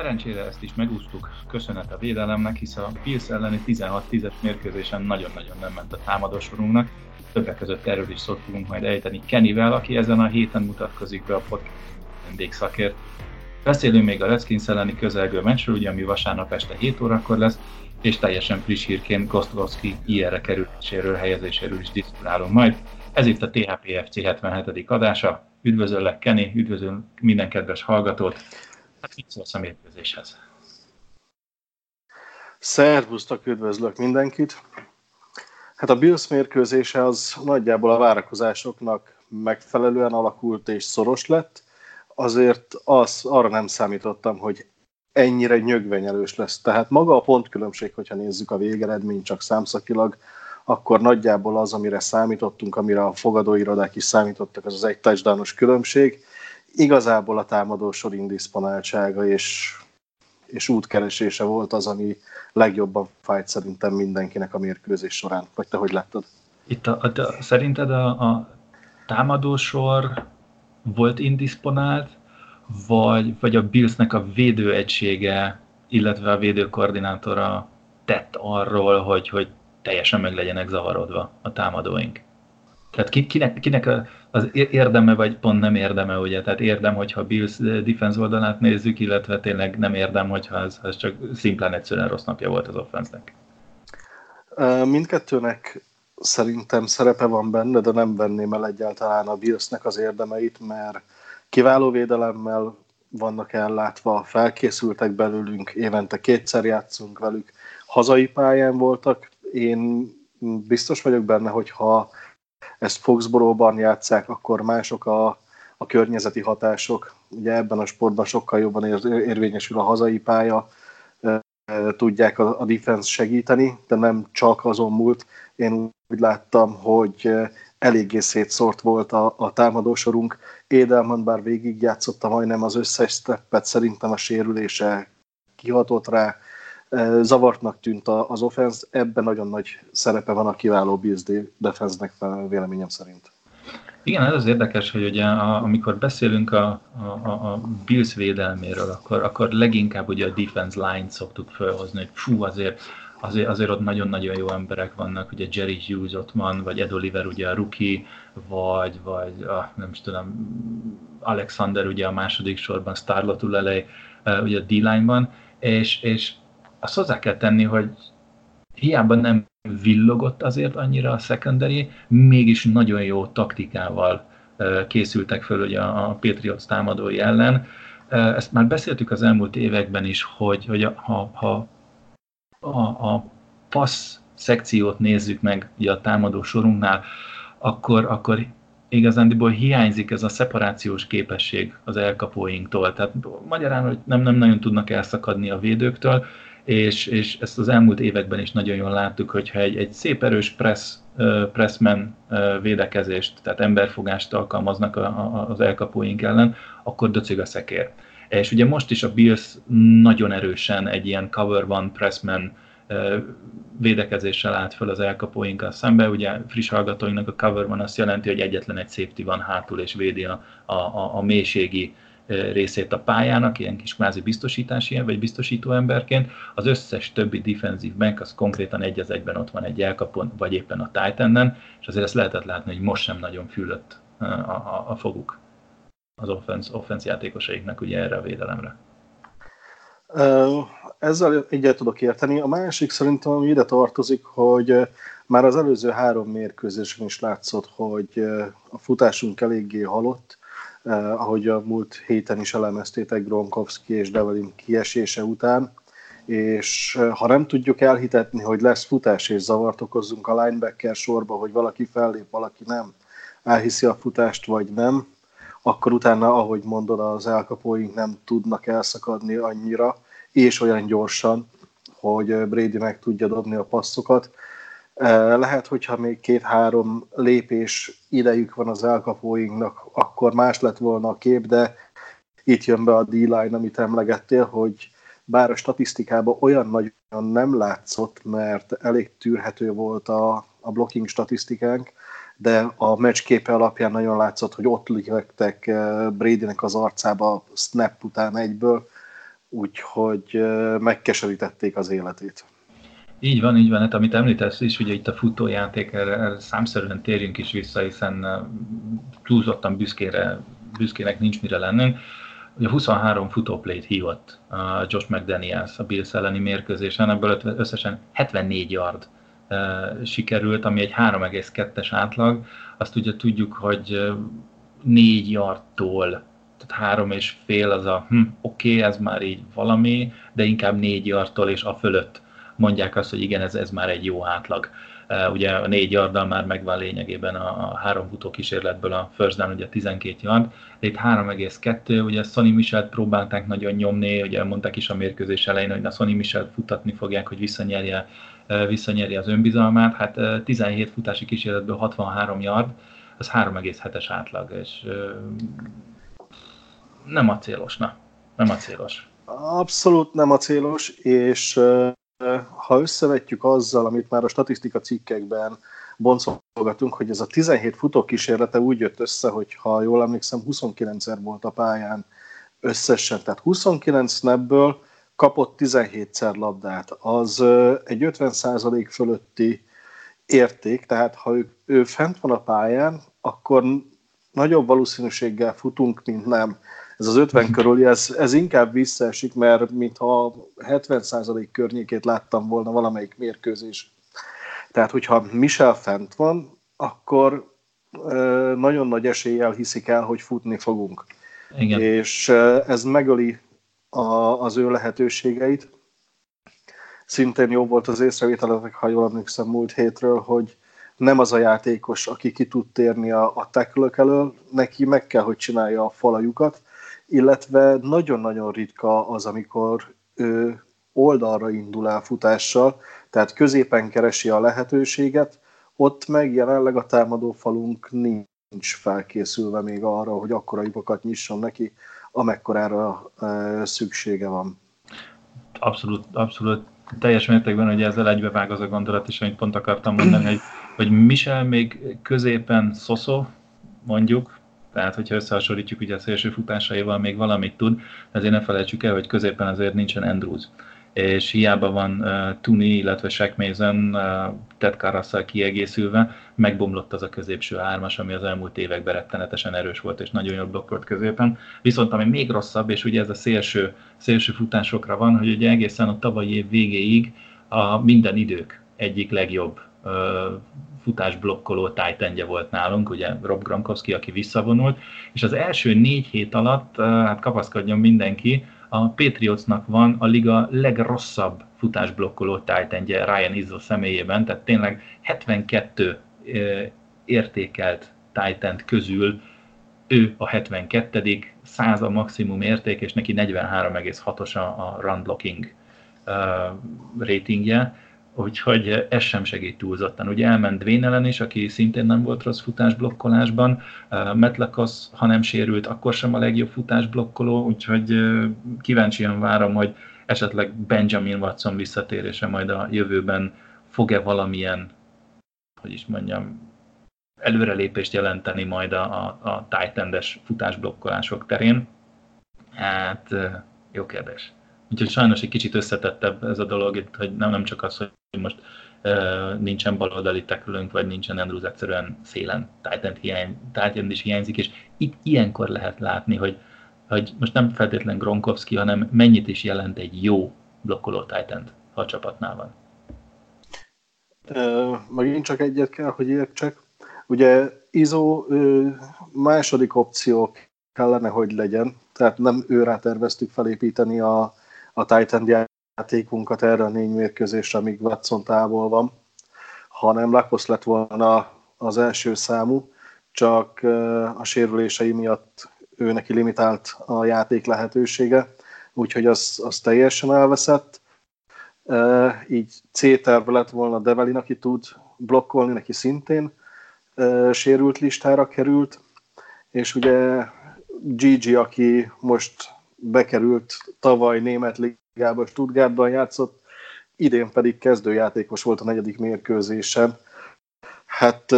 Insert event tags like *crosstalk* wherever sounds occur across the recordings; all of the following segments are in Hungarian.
Szerencsére ezt is megúsztuk, köszönet a védelemnek, hisz a Bills elleni 16-10-es mérkőzésen nagyon-nagyon nem ment a támadósorunknak. Többek között erről is szót majd ejteni Kennyvel, aki ezen a héten mutatkozik be a podcast vendégszakért. Beszélünk még a Redskins elleni közelgő meccsről, ugye, ami vasárnap este 7 órakor lesz, és teljesen friss hírként Kostlowski IR-re kerüléséről, helyezéséről is diszkulálunk majd. Ez itt a THPFC 77. adása. Üdvözöllek Kenny, üdvözöl minden kedves hallgatót. Hát mit szólsz a mérkőzéshez? Szervusztok, üdvözlök mindenkit! Hát a Bills mérkőzése az nagyjából a várakozásoknak megfelelően alakult és szoros lett, azért az, arra nem számítottam, hogy ennyire nyögvenyelős lesz. Tehát maga a pontkülönbség, hogyha nézzük a végeredményt csak számszakilag, akkor nagyjából az, amire számítottunk, amire a fogadóirodák is számítottak, az az egy touchdownos különbség, igazából a támadósor indisponáltsága és, és útkeresése volt az, ami legjobban fájt szerintem mindenkinek a mérkőzés során. Vagy te hogy láttad? Itt a, a, a, szerinted a, a támadósor volt indisponált, vagy, vagy a Billsnek a védőegysége, illetve a védőkoordinátora tett arról, hogy, hogy teljesen meg legyenek zavarodva a támadóink? Tehát kinek, kinek az érdeme, vagy pont nem érdeme, ugye? Tehát érdem, hogyha Bills defense oldalát nézzük, illetve tényleg nem érdem, hogyha ez, ez csak szimplán egyszerűen rossz napja volt az offense-nek. Mindkettőnek szerintem szerepe van benne, de nem venném el egyáltalán a Billsnek az érdemeit, mert kiváló védelemmel vannak ellátva, felkészültek belőlünk, évente kétszer játszunk velük, hazai pályán voltak. Én biztos vagyok benne, hogy ha ezt Foxborough-ban játszák, akkor mások a, a környezeti hatások. Ugye ebben a sportban sokkal jobban ér, érvényesül a hazai pálya, tudják a, a defense segíteni, de nem csak azon múlt. Én úgy láttam, hogy eléggé szétszórt volt a, a támadósorunk. Édelman bár végigjátszotta majdnem az összes steppet, szerintem a sérülése kihatott rá, zavartnak tűnt az offense, ebben nagyon nagy szerepe van a kiváló Bills defense-nek véleményem szerint. Igen, ez az érdekes, hogy ugye a, amikor beszélünk a, a, a Bills védelméről, akkor, akkor leginkább ugye a defense line szoktuk felhozni, hogy fú, azért, azért, azért ott nagyon-nagyon jó emberek vannak, ugye Jerry Hughes ott van, vagy Ed Oliver ugye a rookie, vagy, vagy a, nem is tudom, Alexander ugye a második sorban, Starlot Ulelej ugye a D-line-ban, és, és azt hozzá kell tenni, hogy hiába nem villogott azért annyira a secondary, mégis nagyon jó taktikával készültek föl ugye a Patriots támadói ellen. Ezt már beszéltük az elmúlt években is, hogy, hogy ha, ha a, a passz szekciót nézzük meg ugye a támadó sorunknál, akkor, akkor igazándiból hiányzik ez a szeparációs képesség az elkapóinktól. Tehát magyarán, hogy nem, nem nagyon tudnak elszakadni a védőktől, és, és ezt az elmúlt években is nagyon jól láttuk, hogyha egy, egy szép erős press, pressman védekezést, tehát emberfogást alkalmaznak a, a, az elkapóink ellen, akkor döcög a szekér. És ugye most is a Bills nagyon erősen egy ilyen cover one pressman védekezéssel állt föl az elkapóinkkal szembe. Ugye friss hallgatóinknak a cover van azt jelenti, hogy egyetlen egy safety van hátul és védi a, a, a mélységi részét a pályának, ilyen kis kvázi biztosítási vagy biztosító emberként, az összes többi defensív bank az konkrétan egy az egyben ott van egy elkapon, vagy éppen a titan és azért ezt lehetett látni, hogy most sem nagyon fülött a, a, a foguk az offense, offense játékosaiknak ugye erre a védelemre. Ezzel egyet tudok érteni. A másik szerintem, ami ide tartozik, hogy már az előző három mérkőzésen is látszott, hogy a futásunk eléggé halott, eh, ahogy a múlt héten is elemeztétek Gronkowski és Develin kiesése után, és eh, ha nem tudjuk elhitetni, hogy lesz futás és zavart okozzunk a linebacker sorba, hogy valaki fellép, valaki nem, elhiszi a futást vagy nem, akkor utána, ahogy mondod, az elkapóink nem tudnak elszakadni annyira, és olyan gyorsan, hogy Brady meg tudja dobni a passzokat. Lehet, hogyha még két-három lépés idejük van az elkapóinknak, akkor más lett volna a kép, de itt jön be a D-line, amit emlegettél, hogy bár a statisztikában olyan nagyon nem látszott, mert elég tűrhető volt a, a blocking statisztikánk, de a meccs képe alapján nagyon látszott, hogy ott léptek eh, Bradynek az arcába snap után egyből, úgyhogy megkeserítették az életét. Így van, így van. Hát amit említesz is, ugye itt a futójáték, erre, erre számszerűen térjünk is vissza, hiszen túlzottan büszkére, büszkének nincs mire lennünk. Ugye 23 futóplét hívott Josh McDaniels a Bills elleni mérkőzésen, ebből összesen 74 yard sikerült, ami egy 3,2-es átlag. Azt ugye tudjuk, hogy 4 yardtól, tehát három és fél az a hm, oké, okay, ez már így valami, de inkább 4 yardtól és a fölött mondják azt, hogy igen, ez, ez már egy jó átlag. Ugye a négy yarddal már megvan lényegében a, három futó kísérletből a first down, ugye 12 yard, de itt 3,2, ugye Sonny Michelt próbálták nagyon nyomni, ugye mondták is a mérkőzés elején, hogy a Sonny Michelt futatni fogják, hogy visszanyerje visszanyeri az önbizalmát. Hát 17 futási kísérletből 63 yard, az 3,7-es átlag, és nem a célos, na, nem a célos. Abszolút nem a célos, és ha összevetjük azzal, amit már a statisztika cikkekben boncolgatunk, hogy ez a 17 futó kísérlete úgy jött össze, hogy ha jól emlékszem, 29-szer volt a pályán összesen, tehát 29 snapből kapott 17-szer labdát, az egy 50% fölötti érték, tehát ha ő, ő fent van a pályán, akkor nagyobb valószínűséggel futunk, mint nem. Ez az 50 mhm. körüli, ez, ez inkább visszaesik, mert mintha 70% környékét láttam volna valamelyik mérkőzés. Tehát, hogyha Michel fent van, akkor nagyon nagy eséllyel hiszik el, hogy futni fogunk. Igen. És ez megöli a, az ő lehetőségeit. Szintén jó volt az észrevételetek, ha jól emlékszem múlt hétről, hogy nem az a játékos, aki ki tud térni a, a elől, neki meg kell, hogy csinálja a falajukat, illetve nagyon-nagyon ritka az, amikor ő oldalra indul el futással, tehát középen keresi a lehetőséget, ott meg jelenleg a támadó falunk nincs felkészülve még arra, hogy akkora lyukakat nyisson neki, amekkorára szüksége van. Abszolút, abszolút teljes mértékben, hogy ezzel egybevág az a gondolat is, amit pont akartam mondani, hogy, hogy Michel még középen szoszó, mondjuk, tehát hogyha összehasonlítjuk ugye a szélső futásaival még valamit tud, ezért ne felejtsük el, hogy középen azért nincsen Andrews és hiába van uh, Tuni, illetve Shaq Mason uh, Ted Carrasszal kiegészülve, megbomlott az a középső ármas, ami az elmúlt években rettenetesen erős volt, és nagyon jól blokkolt középen. Viszont ami még rosszabb, és ugye ez a szélső, szélső futásokra van, hogy ugye egészen a tavalyi év végéig a minden idők egyik legjobb futásblokkoló titan volt nálunk, ugye Rob Gronkowski, aki visszavonult, és az első négy hét alatt, hát kapaszkodjon mindenki, a Patriotsnak van a liga legrosszabb futásblokkoló titanje Ryan Izzo személyében, tehát tényleg 72 értékelt titan közül ő a 72 100 a maximum érték, és neki 43,6-os a run blocking ratingje úgyhogy ez sem segít túlzottan. Ugye elment Dwayne ellen is, aki szintén nem volt rossz futásblokkolásban, Metlakosz, ha nem sérült, akkor sem a legjobb futásblokkoló, úgyhogy kíváncsian várom, hogy esetleg Benjamin Watson visszatérése majd a jövőben fog-e valamilyen, hogy is mondjam, előrelépést jelenteni majd a, a, a Titan-es futásblokkolások terén. Hát jó kérdés. Úgyhogy sajnos egy kicsit összetettebb ez a dolog, itt, hogy nem, nem csak az, hogy most uh, nincsen baloldali tekülünk, vagy nincsen Andrews egyszerűen szélen Titan, hiány, Titan is hiányzik, és itt ilyenkor lehet látni, hogy, hogy most nem feltétlen Gronkowski, hanem mennyit is jelent egy jó blokkoló titan ha a csapatnál van. Uh, megint csak egyet kell, hogy értsek. Ugye uh, második opció kellene, hogy legyen, tehát nem őrá terveztük felépíteni a, a Titan játékunkat erre a négy mérkőzésre, amíg Watson távol van, hanem Lakosz lett volna az első számú, csak a sérülései miatt ő neki limitált a játék lehetősége, úgyhogy az, az teljesen elveszett. Így C-terv lett volna Develin, aki tud blokkolni, neki szintén sérült listára került, és ugye Gigi, aki most bekerült tavaly német ligába, Stuttgartban játszott, idén pedig kezdőjátékos volt a negyedik mérkőzésen. Hát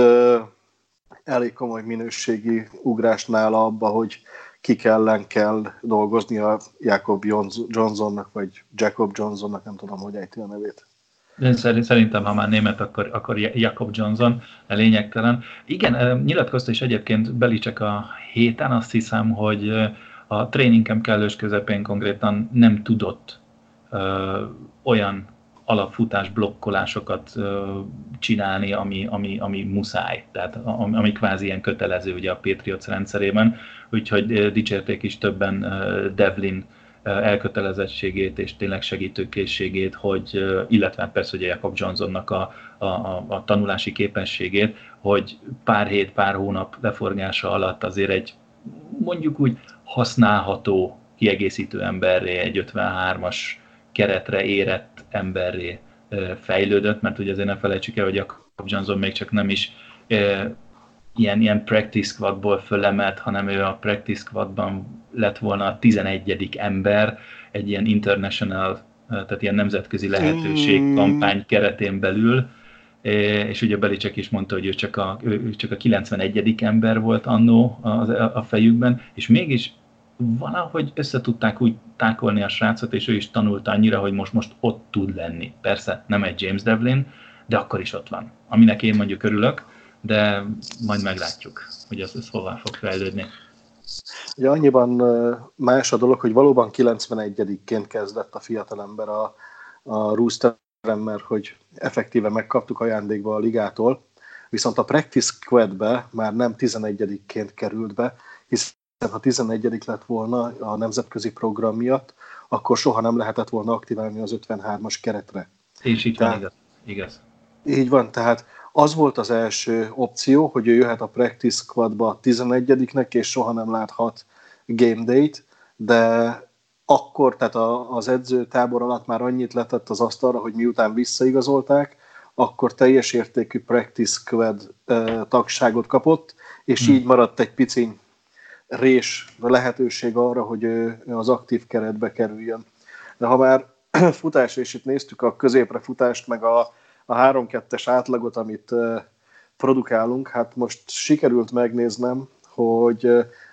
elég komoly minőségi ugrás nála abba, hogy kik ellen kell dolgozni a Jacob Johnsonnak, vagy Jacob Johnsonnak, nem tudom, hogy ejti a nevét. Én szerintem, ha már német, akkor, akkor Jacob Johnson, lényegtelen. Igen, nyilatkozta is egyébként Belicek a héten, azt hiszem, hogy a tréningem kellős közepén konkrétan nem tudott olyan alapfutás blokkolásokat csinálni, ami, ami, ami muszáj, tehát ami, ami kvázi ilyen kötelező ugye a Patriots rendszerében, úgyhogy dicsérték is többen Devlin elkötelezettségét és tényleg segítőkészségét, hogy, illetve persze hogy Jacob Johnsonnak a, a, a tanulási képességét, hogy pár hét, pár hónap leforgása alatt azért egy mondjuk úgy használható kiegészítő emberré, egy 53-as keretre érett emberré fejlődött, mert ugye azért ne felejtsük el, hogy Jacob Johnson még csak nem is ilyen, ilyen practice squadból fölemelt, hanem ő a practice squadban lett volna a 11. ember egy ilyen international, tehát ilyen nemzetközi lehetőség mm. kampány keretén belül, és ugye Belicek is mondta, hogy ő csak a, ő csak a 91. ember volt annó a, a fejükben, és mégis valahogy össze tudták úgy tákolni a srácot, és ő is tanult annyira, hogy most, most ott tud lenni. Persze nem egy James Devlin, de akkor is ott van. Aminek én mondjuk örülök, de majd meglátjuk, hogy az, az hová fog fejlődni. Ugye annyiban más a dolog, hogy valóban 91-ként kezdett a fiatalember a, a Rooster mert hogy effektíve megkaptuk ajándékba a ligától, viszont a Practice Squadbe már nem 11-ként került be, hiszen ha 11 lett volna a nemzetközi program miatt, akkor soha nem lehetett volna aktiválni az 53-as keretre. És így van, igaz. igaz. Így van, tehát az volt az első opció, hogy ő jöhet a practice squadba a 11-nek, és soha nem láthat game date, de akkor, tehát az edző tábor alatt már annyit letett az asztalra, hogy miután visszaigazolták, akkor teljes értékű practice squad tagságot kapott, és hmm. így maradt egy pici rés lehetőség arra, hogy az aktív keretbe kerüljön. De ha már *clears throat* futás, és itt néztük a középre futást, meg a a 3-2-es átlagot, amit produkálunk, hát most sikerült megnéznem, hogy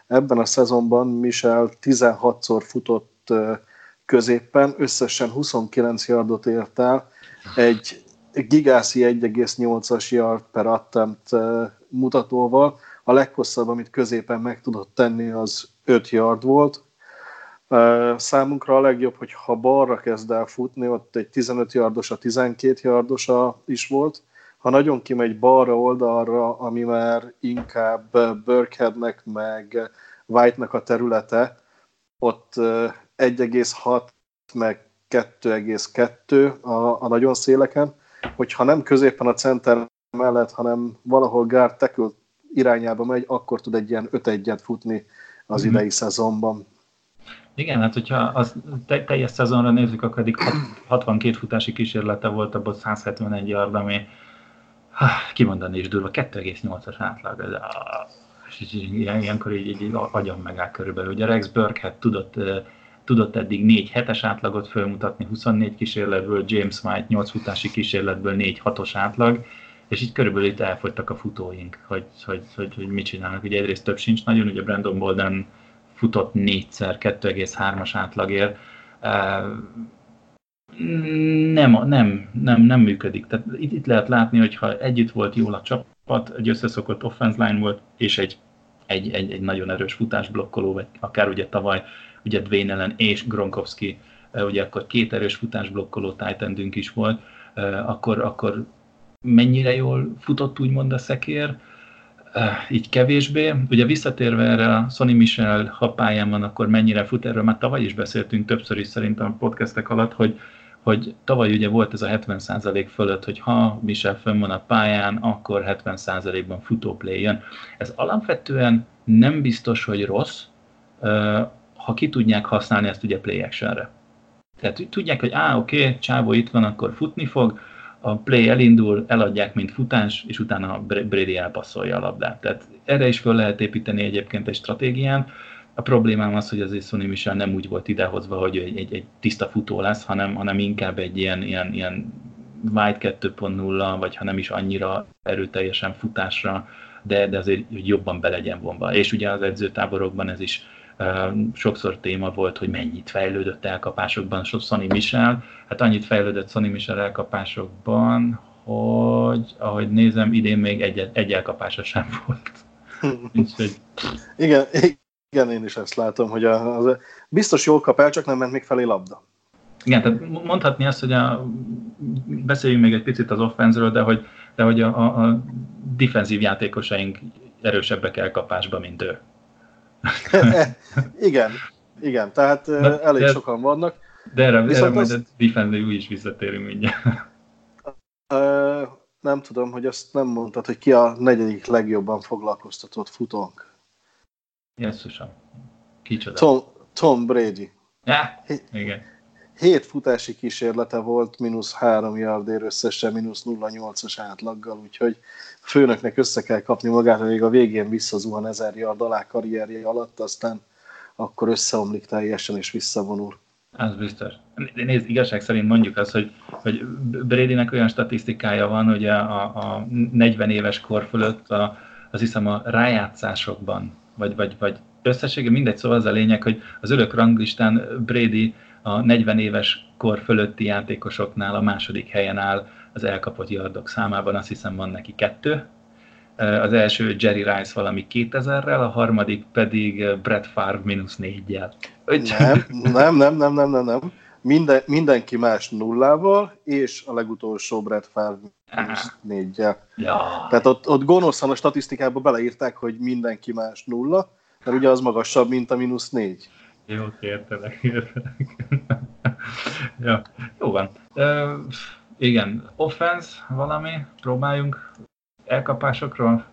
ebben a szezonban Michel 16-szor futott középpen, összesen 29 yardot ért el, egy gigászi 1,8-as yard per attempt mutatóval. A leghosszabb, amit középen meg tudott tenni, az 5 yard volt, Számunkra a legjobb, hogy ha balra kezd el futni, ott egy 15 yardos, a 12 yardosa is volt. Ha nagyon kimegy balra oldalra, ami már inkább Burkheadnek meg White-nak a területe, ott 1,6 meg 2,2 a, a nagyon széleken, hogyha nem középen a center mellett, hanem valahol guard tackle irányába megy, akkor tud egy ilyen 5-1-et futni az mm-hmm. idei szezonban. Igen, hát hogyha az teljes szezonra nézzük, akkor eddig 62 futási kísérlete volt, abból 171 yard, ami kimondani is durva, 2,8-as átlag. Ez, és ilyenkor így, így, így agyam megáll körülbelül. Ugye Rex Burkhead tudott, tudott eddig 4 hetes átlagot fölmutatni, 24 kísérletből, James White 8 futási kísérletből 4 hatos átlag, és így körülbelül itt elfogytak a futóink, hogy, hogy, hogy, hogy mit csinálnak. Ugye egyrészt több sincs nagyon, ugye Brandon Bolden futott négyszer, 2,3-as átlagért, nem, nem, nem, nem működik. Tehát itt, itt lehet látni, hogy ha együtt volt jól a csapat, egy összeszokott offense line volt, és egy, egy, egy, egy nagyon erős futásblokkoló, vagy akár ugye tavaly ugye Dwayne Ellen és Gronkowski, ugye akkor két erős futásblokkoló titan is volt, akkor, akkor mennyire jól futott úgymond a szekér, Eh, így kevésbé. Ugye visszatérve erre a Sony Michel, ha pályán van, akkor mennyire fut, erről már tavaly is beszéltünk többször is szerintem a podcastek alatt, hogy hogy tavaly ugye volt ez a 70% fölött, hogy ha Michel fönn van a pályán, akkor 70%-ban futóplay jön. Ez alapvetően nem biztos, hogy rossz, ha ki tudják használni ezt ugye play actionre. Tehát tudják, hogy á, oké, okay, Csávó itt van, akkor futni fog, a play elindul, eladják, mint futás, és utána Brady elpasszolja a labdát. Tehát erre is föl lehet építeni egyébként egy stratégián. A problémám az, hogy az Sonny Michel nem úgy volt idehozva, hogy egy, egy, egy tiszta futó lesz, hanem, hanem inkább egy ilyen, ilyen, ilyen White 2.0, vagy ha nem is annyira erőteljesen futásra, de, de azért hogy jobban be legyen vonva. És ugye az edzőtáborokban ez is sokszor téma volt, hogy mennyit fejlődött elkapásokban Sonny Michel. Hát annyit fejlődött Sonny Michel elkapásokban, hogy ahogy nézem, idén még egy, egy elkapása sem *laughs* volt. Úgyhogy... Igen, igen, én is ezt látom, hogy az, biztos jól kap el, csak nem ment még felé labda. Igen, tehát mondhatni azt, hogy a, beszéljünk még egy picit az offenzről, de hogy, de hogy a, a, a defenzív játékosaink erősebbek elkapásba, mint ő. *laughs* igen, igen, tehát Na, elég de, sokan vannak. De erre, erre majd a defendő is visszatérünk mindjárt. Uh, nem tudom, hogy azt nem mondtad, hogy ki a negyedik legjobban foglalkoztatott futónk. Jesszusom. Kicsoda? Tom, Tom Brady. Ja, igen. Hét futási kísérlete volt, mínusz három yardér összesen, mínusz 0,8-as átlaggal, úgyhogy főnöknek össze kell kapni magát, hogy a végén visszazuhan ezer yard alá karrierje alatt, aztán akkor összeomlik teljesen és visszavonul. Az biztos. Nézd, igazság szerint mondjuk azt, hogy, hogy Bradynek olyan statisztikája van, hogy a, a 40 éves kor fölött a, az hiszem a rájátszásokban, vagy, vagy, vagy összessége mindegy, szóval az a lényeg, hogy az örök ranglistán Brady a 40 éves kor fölötti játékosoknál a második helyen áll az elkapott yardok számában, azt hiszem van neki kettő. Az első Jerry Rice valami 2000-rel, a harmadik pedig Brett Favre mínusz négyel. Nem, nem, nem, nem, nem, nem, nem. Minden, mindenki más nullával, és a legutolsó Brett Favre mínusz négyel. Ja. Tehát ott, ott gonoszan a statisztikába beleírták, hogy mindenki más nulla, mert ugye az magasabb, mint a mínusz négy. Jó, értelek, értelek. *laughs* ja, jó van. Uh, igen, offense valami, próbáljunk elkapásokról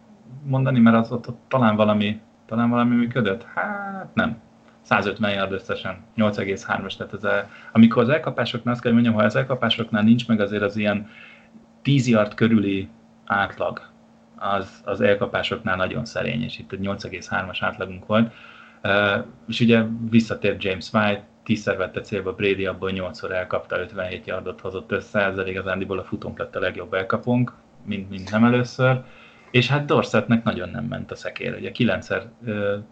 mondani, mert az ott, ott talán valami, talán valami működött? Hát nem. 150 yard összesen, 8,3-as, tehát ez a, amikor az elkapásoknál, azt kell mondjam, ha az elkapásoknál nincs meg azért az ilyen 10 yard körüli átlag, az, az elkapásoknál nagyon szerény, és itt egy 8,3-as átlagunk volt. Uh, és ugye visszatért James White, tízszer vette célba Brady, abból nyolcszor elkapta, 57 yardot hozott össze, ezzel igazándiból a futónk lett a legjobb elkapunk, mint, mint nem először. És hát Dorsetnek nagyon nem ment a szekér. Ugye kilencszer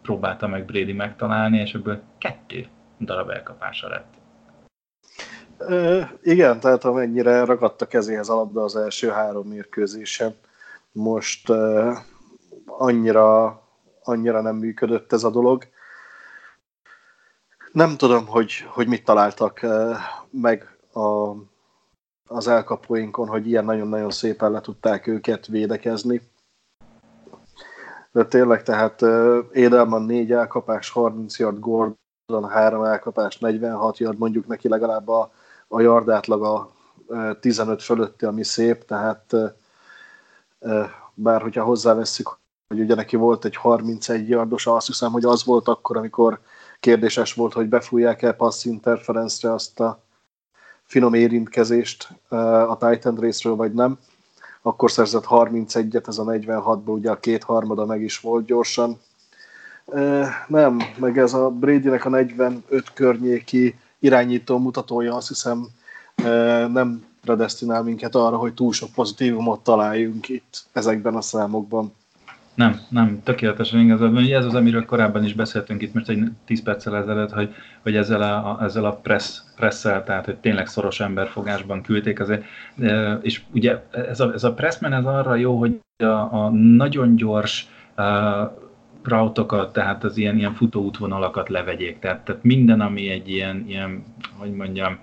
próbálta meg Brady megtalálni, és ebből kettő darab elkapása lett. Uh, igen, tehát amennyire ragadt a kezéhez a labda az első három mérkőzésen, most uh, annyira, annyira nem működött ez a dolog. Nem tudom, hogy, hogy mit találtak uh, meg a, az elkapóinkon, hogy ilyen nagyon-nagyon szépen le tudták őket védekezni. De tényleg, tehát uh, Édelman 4 elkapás, 30 yard, Gordon 3 elkapás, 46 yard, mondjuk neki legalább a, a yard átlaga uh, 15 fölötti, ami szép, tehát bár hogyha hozzávesszük, hogy ugye neki volt egy 31 yardos, azt hiszem, hogy az volt akkor, amikor kérdéses volt, hogy befújják-e passz interference azt a finom érintkezést a Titan részről, vagy nem. Akkor szerzett 31-et, ez a 46-ban ugye a kétharmada meg is volt gyorsan. Nem, meg ez a Bradynek a 45 környéki irányító mutatója azt hiszem nem predestinál minket arra, hogy túl sok pozitívumot találjunk itt ezekben a számokban. Nem, nem, tökéletesen igazad van. Ez az, amiről korábban is beszéltünk itt most egy 10 perccel ezelőtt, hogy, hogy ezzel a, ezzel a press, presszel, tehát hogy tényleg szoros emberfogásban küldték azért. És ugye ez a, ez a pressman ez arra jó, hogy a, a nagyon gyors uh, rautokat, tehát az ilyen, ilyen futóútvonalakat levegyék. Tehát, tehát minden, ami egy ilyen, ilyen hogy mondjam,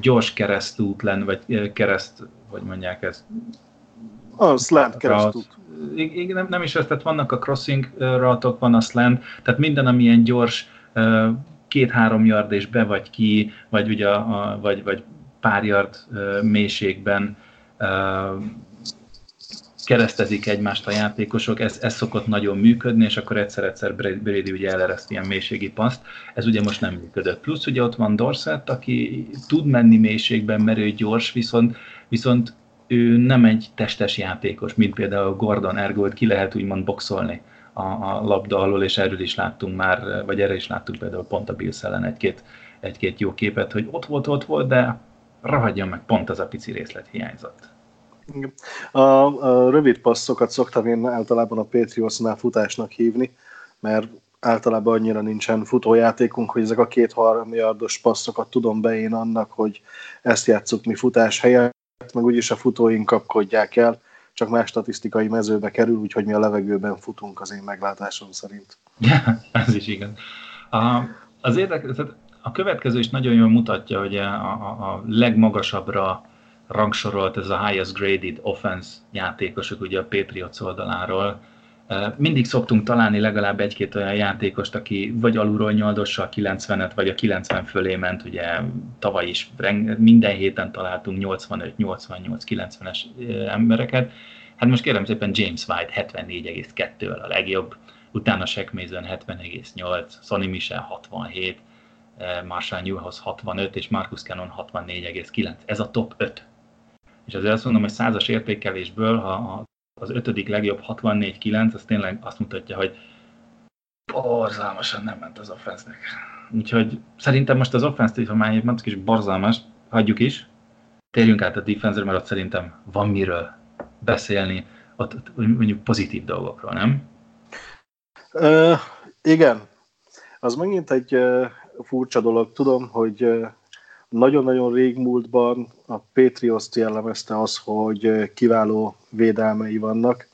gyors keresztút lenne, vagy kereszt, hogy mondják ezt? A slant keresztút nem, nem is ez, tehát vannak a crossing ratok, van a slant, tehát minden, ami ilyen gyors, két-három yard és be vagy ki, vagy, ugye a, vagy, vagy pár yard mélységben keresztezik egymást a játékosok, ez, ez szokott nagyon működni, és akkor egyszer-egyszer Brady ugye elereszt ilyen mélységi paszt, ez ugye most nem működött. Plusz ugye ott van Dorset, aki tud menni mélységben, mert ő gyors, viszont, viszont ő nem egy testes játékos, mint például Gordon Ergolt ki lehet úgymond boxolni a, a labda alól, és erről is láttunk már, vagy erre is láttunk például pont a Bills ellen egy-két, egy-két jó képet, hogy ott volt, ott volt, de ragadjon meg, pont az a pici részlet hiányzott. A, a rövid passzokat szoktam én általában a Patriotsnál futásnak hívni, mert általában annyira nincsen futójátékunk, hogy ezek a két-három yardos passzokat tudom be én annak, hogy ezt játsszuk mi futás helyett, meg úgyis a futóink kapkodják el, csak más statisztikai mezőbe kerül, úgyhogy mi a levegőben futunk az én meglátásom szerint. Ja, *laughs* ez is igaz. A, az érdekes, a következő is nagyon jól mutatja, hogy a, a, a legmagasabbra rangsorolt ez a highest graded offense játékosok ugye a Patriots oldaláról. Mindig szoktunk találni legalább egy-két olyan játékost, aki vagy alulról nyoldossal 90-et, vagy a 90 fölé ment, ugye tavaly is minden héten találtunk 85, 88, 90-es embereket. Hát most kérem szépen James White 74,2 a legjobb, utána Shaq Mason 70,8, Sonny Michel 67, Marshall Newhouse 65 és Marcus Cannon 64,9. Ez a top 5 és azért azt mondom, hogy százas értékelésből, ha az ötödik legjobb 64-9, az tényleg azt mutatja, hogy borzalmasan nem ment az offensznek. Úgyhogy szerintem most az offense ha már egy is borzalmas, hagyjuk is, térjünk át a defense mert ott szerintem van miről beszélni, ott, ott mondjuk pozitív dolgokról, nem? Uh, igen. Az megint egy furcsa dolog. Tudom, hogy nagyon-nagyon régmúltban a Patriots jellemezte az, hogy kiváló védelmei vannak.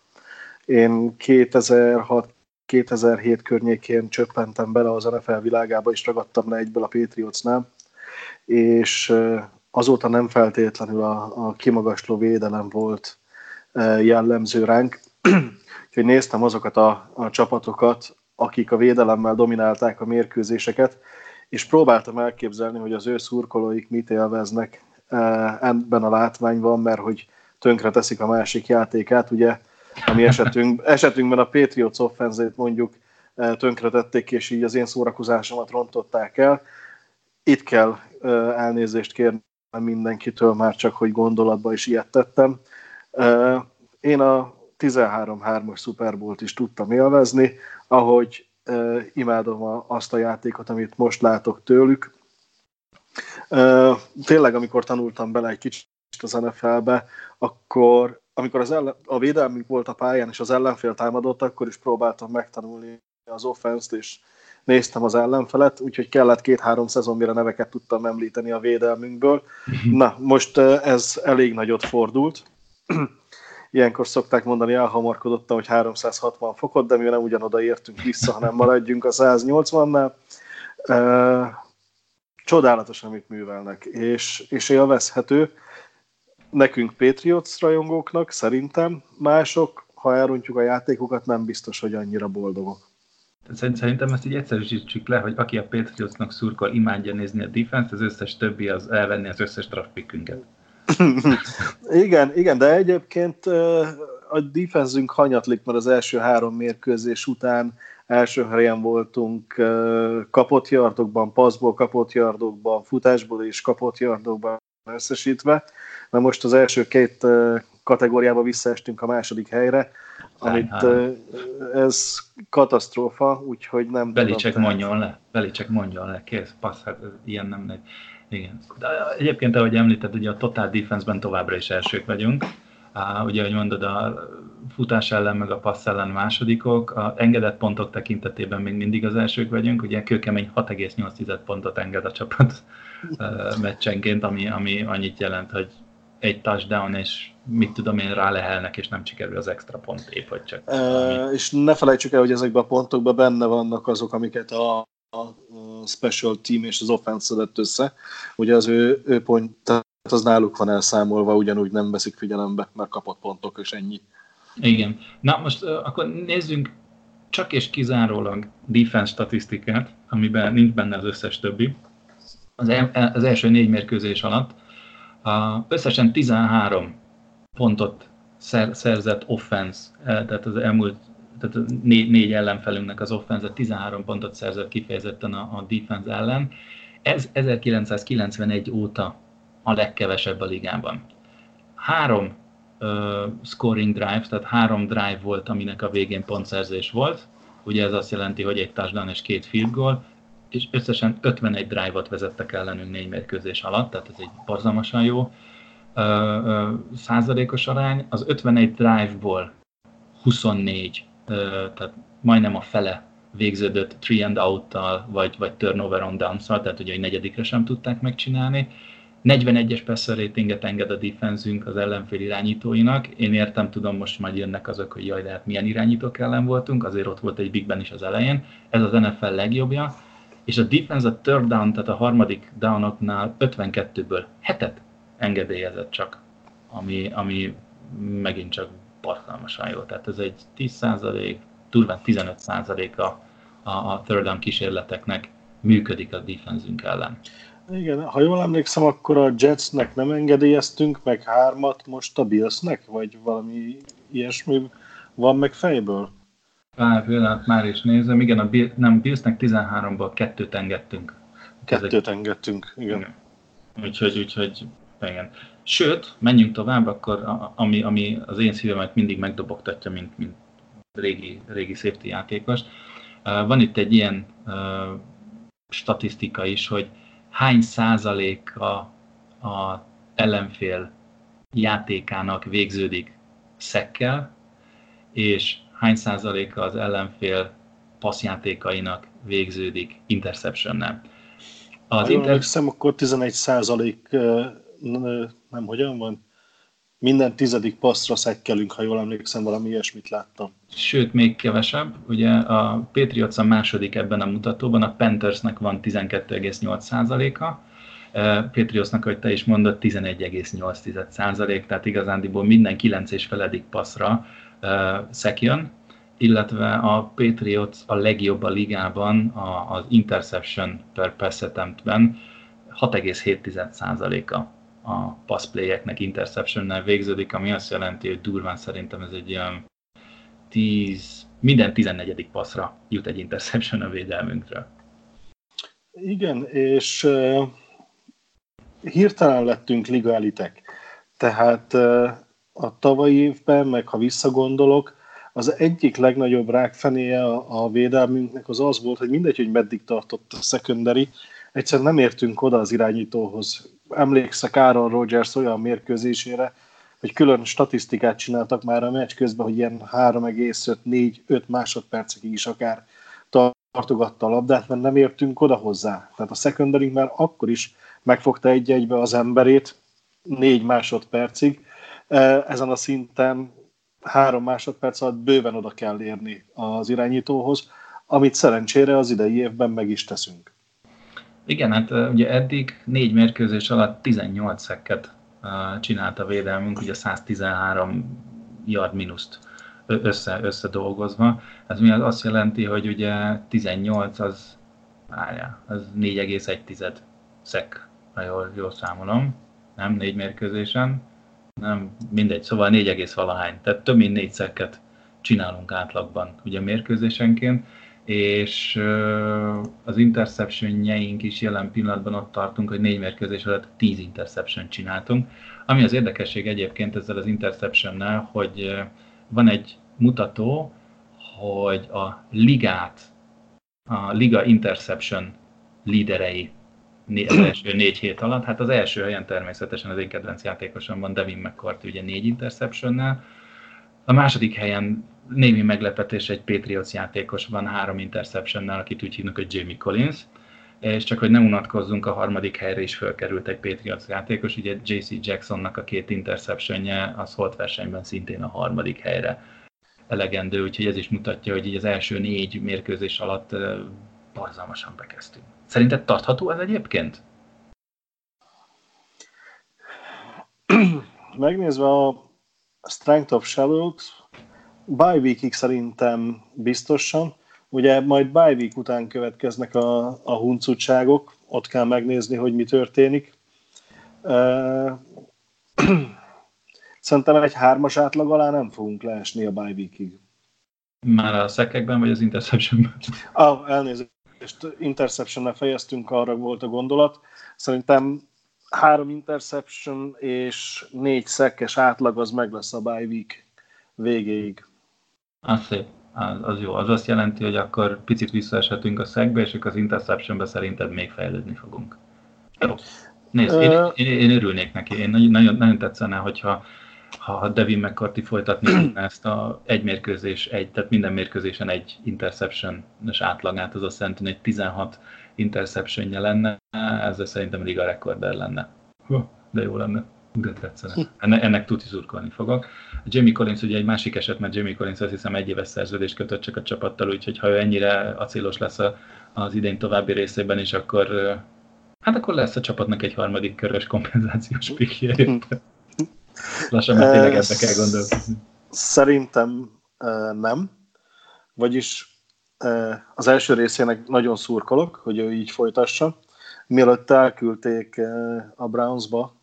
Én 2006-2007 környékén csöppentem bele az NFL világába, és ragadtam le egyből a Patriotsnál, és azóta nem feltétlenül a, a kimagasló védelem volt jellemző ránk. *clears throat* Úgyhogy néztem azokat a, a csapatokat, akik a védelemmel dominálták a mérkőzéseket, és próbáltam elképzelni, hogy az ő szurkolóik mit élveznek eh, ebben a látványban, mert hogy tönkre teszik a másik játékát, ugye, ami esetünk, *laughs* esetünkben a Patriots offenzét mondjuk eh, tönkretették, és így az én szórakozásomat rontották el. Itt kell eh, elnézést kérni mindenkitől, már csak, hogy gondolatba is ilyet tettem. Én a 13-3-as Super Bowl-t is tudtam élvezni, ahogy imádom a, azt a játékot, amit most látok tőlük. Tényleg, amikor tanultam bele egy kicsit az NFL-be, akkor amikor az ellen, a védelmünk volt a pályán, és az ellenfél támadott, akkor is próbáltam megtanulni az offense-t, és néztem az ellenfelet, úgyhogy kellett két-három szezon, mire neveket tudtam említeni a védelmünkből. *laughs* Na, most ez elég nagyot fordult. Ilyenkor szokták mondani, elhamarkodottam, hogy 360 fokot, de mi nem ugyanoda értünk vissza, hanem maradjunk a 180-nál. Csodálatos, amit művelnek, és, és élvezhető. Nekünk Patriots rajongóknak szerintem mások, ha elrontjuk a játékokat, nem biztos, hogy annyira boldogok. Szerintem ezt így egyszerűsítsük le, hogy aki a Patriotsnak szurkol, imádja nézni a defense, az összes többi az elvenni az összes trafficünket. *laughs* igen, igen, de egyébként a defenzünk hanyatlik, mert az első három mérkőzés után első helyen voltunk kapott yardokban, passzból kapott yardokban, futásból és kapott yardokban összesítve, mert most az első két kategóriába visszaestünk a második helyre, amit ez katasztrófa, úgyhogy nem Belicek mondjon le, Belicek mondjon le, kész, passz, hát ilyen nem megy. Igen. De egyébként, ahogy említed, ugye a total defense-ben továbbra is elsők vagyunk. Uh, ugye, ahogy mondod, a futás ellen, meg a passz ellen másodikok, a engedett pontok tekintetében még mindig az elsők vagyunk, ugye kőkemény 6,8 pontot enged a csapat uh, *laughs* meccsenként, ami, ami annyit jelent, hogy egy touchdown, és mit tudom én, rá lehelnek, és nem sikerül az extra pont épp, hogy csak. E, és ne felejtsük el, hogy ezekben a pontokban benne vannak azok, amiket a a special team és az offense szedett össze. Ugye az ő, ő pont, tehát az náluk van elszámolva, ugyanúgy nem veszik figyelembe, mert kapott pontok, és ennyi. Igen. Na most uh, akkor nézzünk csak és kizárólag defense statisztikát, amiben nincs benne az összes többi. Az, el, az első négy mérkőzés alatt A, összesen 13 pontot szer, szerzett offense, e, tehát az elmúlt tehát négy, négy ellenfelünknek az offense 13 pontot szerzett kifejezetten a, a defense ellen. Ez 1991 óta a legkevesebb a ligában. Három uh, scoring drive, tehát három drive volt, aminek a végén pontszerzés volt. Ugye ez azt jelenti, hogy egy touchdown és két field goal, és összesen 51 drive-ot vezettek ellenünk négy mérkőzés alatt, tehát ez egy borzalmasan jó százalékos arány. Az 51 drive-ból 24, tehát majdnem a fele végződött three and out-tal, vagy, vagy turnover on downs tehát ugye egy negyedikre sem tudták megcsinálni. 41-es passer ratinget enged a defenzünk az ellenfél irányítóinak. Én értem, tudom, most majd jönnek azok, hogy jaj, de hát milyen irányítók ellen voltunk, azért ott volt egy Big Ben is az elején. Ez az NFL legjobbja. És a defense a third down, tehát a harmadik downoknál 52-ből hetet engedélyezett csak, ami, ami megint csak bartalmasan jó. Tehát ez egy 10%, durván 15% a, a, a third down kísérleteknek működik a defenzünk ellen. Igen, ha jól emlékszem, akkor a Jetsnek nem engedélyeztünk meg hármat, most a Billsnek, vagy valami ilyesmi van meg fejből? Pár pillanat, már is nézem. Igen, a Bill, nem, Billsnek 13-ból kettőt engedtünk. Kettőt engedtünk, igen. igen. Úgyhogy, úgyhogy igen. Sőt, menjünk tovább, akkor ami, ami az én szívemet mindig megdobogtatja, mint, mint régi, régi safety játékos. Van itt egy ilyen statisztika is, hogy hány százaléka a ellenfél játékának végződik szekkel, és hány százaléka az ellenfél passzjátékainak végződik interceptionnel. Az ha inter... akkor 11 százalék nem hogyan van? Minden tizedik passzra szekkelünk, ha jól emlékszem, valami ilyesmit láttam. Sőt, még kevesebb. Ugye a Patriots a második ebben a mutatóban, a Panthersnek van 12,8%-a, Patriotsnak, ahogy te is mondod, 11,8%, tehát igazándiból minden 9 és feledik passzra szekjön, illetve a Patriots a legjobb a ligában az interception per pass attemptben 6,7%-a a passplayeknek interceptionnel végződik, ami azt jelenti, hogy durván szerintem ez egy olyan 10, minden 14. passzra jut egy interception a védelmünkről. Igen, és uh, hirtelen lettünk liga elitek. Tehát uh, a tavalyi évben, meg ha visszagondolok, az egyik legnagyobb rákfenéje a, a védelmünknek az az volt, hogy mindegy, hogy meddig tartott a secondary, egyszerűen nem értünk oda az irányítóhoz. Emlékszek Aaron Rodgers olyan mérkőzésére, hogy külön statisztikát csináltak már a meccs közben, hogy ilyen 3,5-4-5 másodpercekig is akár tartogatta a labdát, mert nem értünk oda hozzá. Tehát a secondary már akkor is megfogta egy-egybe az emberét négy másodpercig. E, ezen a szinten három másodperc alatt bőven oda kell érni az irányítóhoz, amit szerencsére az idei évben meg is teszünk. Igen, hát ugye eddig négy mérkőzés alatt 18 szekket csinált a védelmünk, ugye 113 yard minuszt össze, összedolgozva. Ez mi az? Azt jelenti, hogy ugye 18 az, várjál, az 4,1 szek, ha jól, jól számolom, nem? Négy mérkőzésen, nem, mindegy, szóval 4, valahány, tehát több mint négy szekket csinálunk átlagban ugye mérkőzésenként, és az interceptionjeink is jelen pillanatban ott tartunk, hogy négy mérkőzés alatt 10 interception csináltunk. Ami az érdekesség egyébként ezzel az interceptionnel, hogy van egy mutató, hogy a ligát, a liga interception líderei az első négy hét alatt, hát az első helyen természetesen az én kedvenc játékosom van, Devin McCourt, ugye négy interceptionnel, a második helyen némi meglepetés egy Patriots játékos van három interceptionnel, akit úgy hívnak, hogy Jamie Collins, és csak hogy ne unatkozzunk, a harmadik helyre is fölkerült egy Patriots játékos, ugye JC Jacksonnak a két interceptionje az holt versenyben szintén a harmadik helyre elegendő, úgyhogy ez is mutatja, hogy így az első négy mérkőzés alatt borzalmasan bekezdtünk. Szerinted tartható ez egyébként? Megnézve a Strength of Shadow-t, bye weekig szerintem biztosan. Ugye majd bye week után következnek a, a huncutságok, ott kell megnézni, hogy mi történik. *clears throat* Szerintem egy hármas átlag alá nem fogunk leesni a bye weekig. Már a szekekben, vagy az interceptionben? Ah, elnézést, interception fejeztünk, arra volt a gondolat. Szerintem három interception és négy szekkes átlag az meg lesz a bye week végéig. Az szép, az, az jó. Az azt jelenti, hogy akkor picit visszaeshetünk a szegbe, és akkor az interceptionbe szerinted még fejlődni fogunk. Jó. Nézd, én, én, én örülnék neki. Én nagyon, nagyon tetszene, hogyha ha Devin McCarthy folytatni ezt a egy mérkőzés, egy, tehát minden mérkőzésen egy interception-es átlagát, az azt jelenti, hogy 16 interceptionje lenne, ezzel szerintem liga rekorder lenne. De jó lenne. De tetszene. Ennek, ennek tuti szurkolni fogok. Jamie Collins ugye egy másik eset, mert Jamie Collins azt hiszem egy éves szerződést kötött csak a csapattal, úgyhogy ha ő ennyire acélos lesz az idén további részében is, akkor hát akkor lesz a csapatnak egy harmadik körös kompenzációs pikje. Lassan már tényleg ebbe kell gondolkozni. Szerintem nem. Vagyis az első részének nagyon szurkolok, hogy ő így folytassa. Mielőtt elküldték a Brownsba,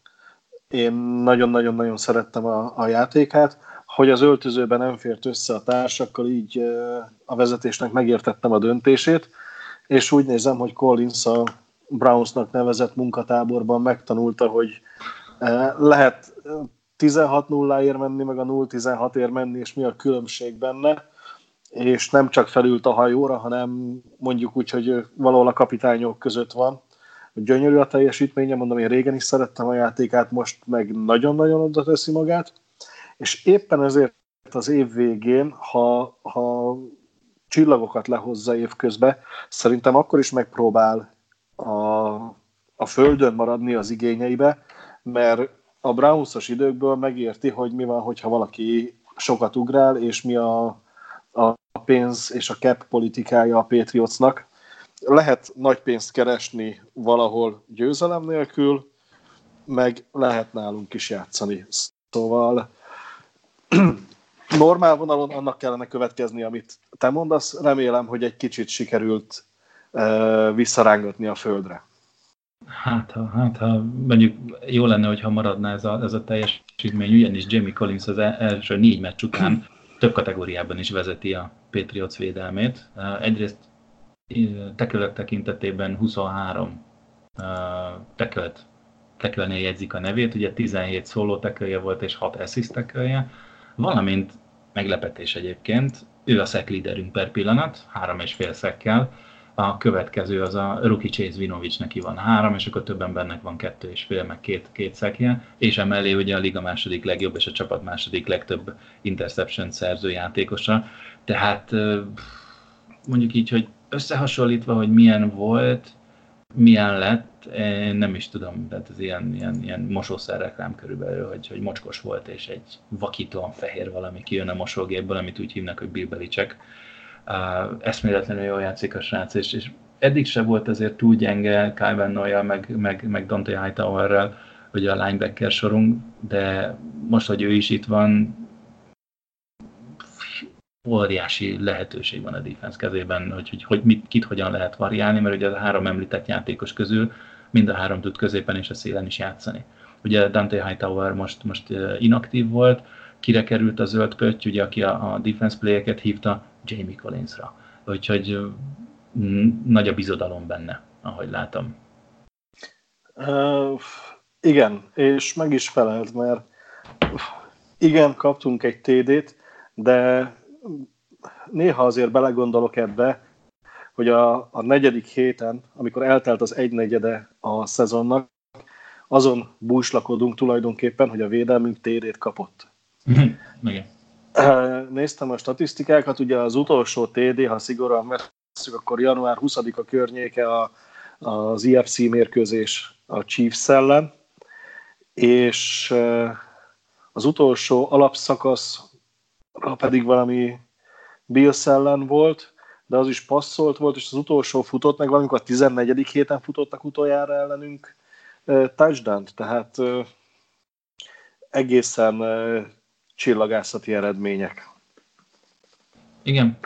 én nagyon-nagyon-nagyon szerettem a, a játékát. Hogy az öltözőben nem fért össze a társakkal, így a vezetésnek megértettem a döntését, és úgy nézem, hogy Collins a Brownsnak nevezett munkatáborban megtanulta, hogy lehet 16-0-ért menni, meg a 0-16-ért menni, és mi a különbség benne, és nem csak felült a hajóra, hanem mondjuk úgy, hogy valahol a kapitányok között van. Gyönyörű a teljesítménye, mondom, én régen is szerettem a játékát, most meg nagyon-nagyon oda teszi magát, és éppen ezért az év végén, ha, ha csillagokat lehozza évközben, szerintem akkor is megpróbál a, a földön maradni az igényeibe, mert a Brownsos időkből megérti, hogy mi van, hogyha valaki sokat ugrál, és mi a, a pénz és a cap politikája a Patriotsnak. Lehet nagy pénzt keresni valahol győzelem nélkül, meg lehet nálunk is játszani. Szóval normál vonalon annak kellene következni, amit te mondasz. Remélem, hogy egy kicsit sikerült uh, visszarángatni a földre. Hát ha, hát, ha mondjuk jó lenne, hogyha maradna ez a, ez a teljesítmény, ugyanis Jamie Collins az e- első négy meccs után több kategóriában is vezeti a Patriots védelmét. Egyrészt tekölök tekintetében 23 tekölt, tekölnél jegyzik a nevét, ugye 17 szóló tekölje volt és 6 assist tekölje, valamint meglepetés egyébként, ő a szek líderünk per pillanat, három és fél szekkel, a következő az a Ruki Chase Vinovic, neki van három, és akkor több embernek van kettő és fél, meg két, két szekje, és emellé ugye a liga második legjobb és a csapat második legtöbb interception szerző játékosa. Tehát mondjuk így, hogy összehasonlítva, hogy milyen volt, milyen lett, én nem is tudom, tehát ez ilyen, ilyen, ilyen mosószer reklám körülbelül, hogy, hogy mocskos volt, és egy vakítóan fehér valami kijön a mosógépből, amit úgy hívnak, hogy Bill Belichick. Uh, eszméletlenül jól játszik a srác, és, és eddig se volt azért túl gyenge Kyle van meg, meg, meg Dante Hightowerrel, ugye a linebacker sorunk, de most, hogy ő is itt van, óriási lehetőség van a defense kezében, hogy, hogy, hogy mit, kit hogyan lehet variálni, mert ugye a három említett játékos közül mind a három tud középen és a szélen is játszani. Ugye Dante Hightower most, most inaktív volt, kire került a zöld pötty, ugye, aki a, a defense playeket hívta, Jamie Collinsra. Úgyhogy nagy a bizodalom benne, ahogy látom. Uh, igen, és meg is felelt, mert igen, kaptunk egy TD-t, de néha azért belegondolok ebbe, hogy a, a negyedik héten, amikor eltelt az egynegyede a szezonnak, azon búslakodunk tulajdonképpen, hogy a védelmünk TD-t kapott. *laughs* Igen. Néztem a statisztikákat, ugye az utolsó TD, ha szigorúan veszük, akkor január 20-a környéke a, az IFC mérkőzés a Chiefs ellen, és az utolsó alapszakasz pedig valami Bills ellen volt, de az is passzolt volt, és az utolsó futott, meg valamikor a 14. héten futottak utoljára ellenünk touchdown tehát egészen csillagászati eredmények. Igen,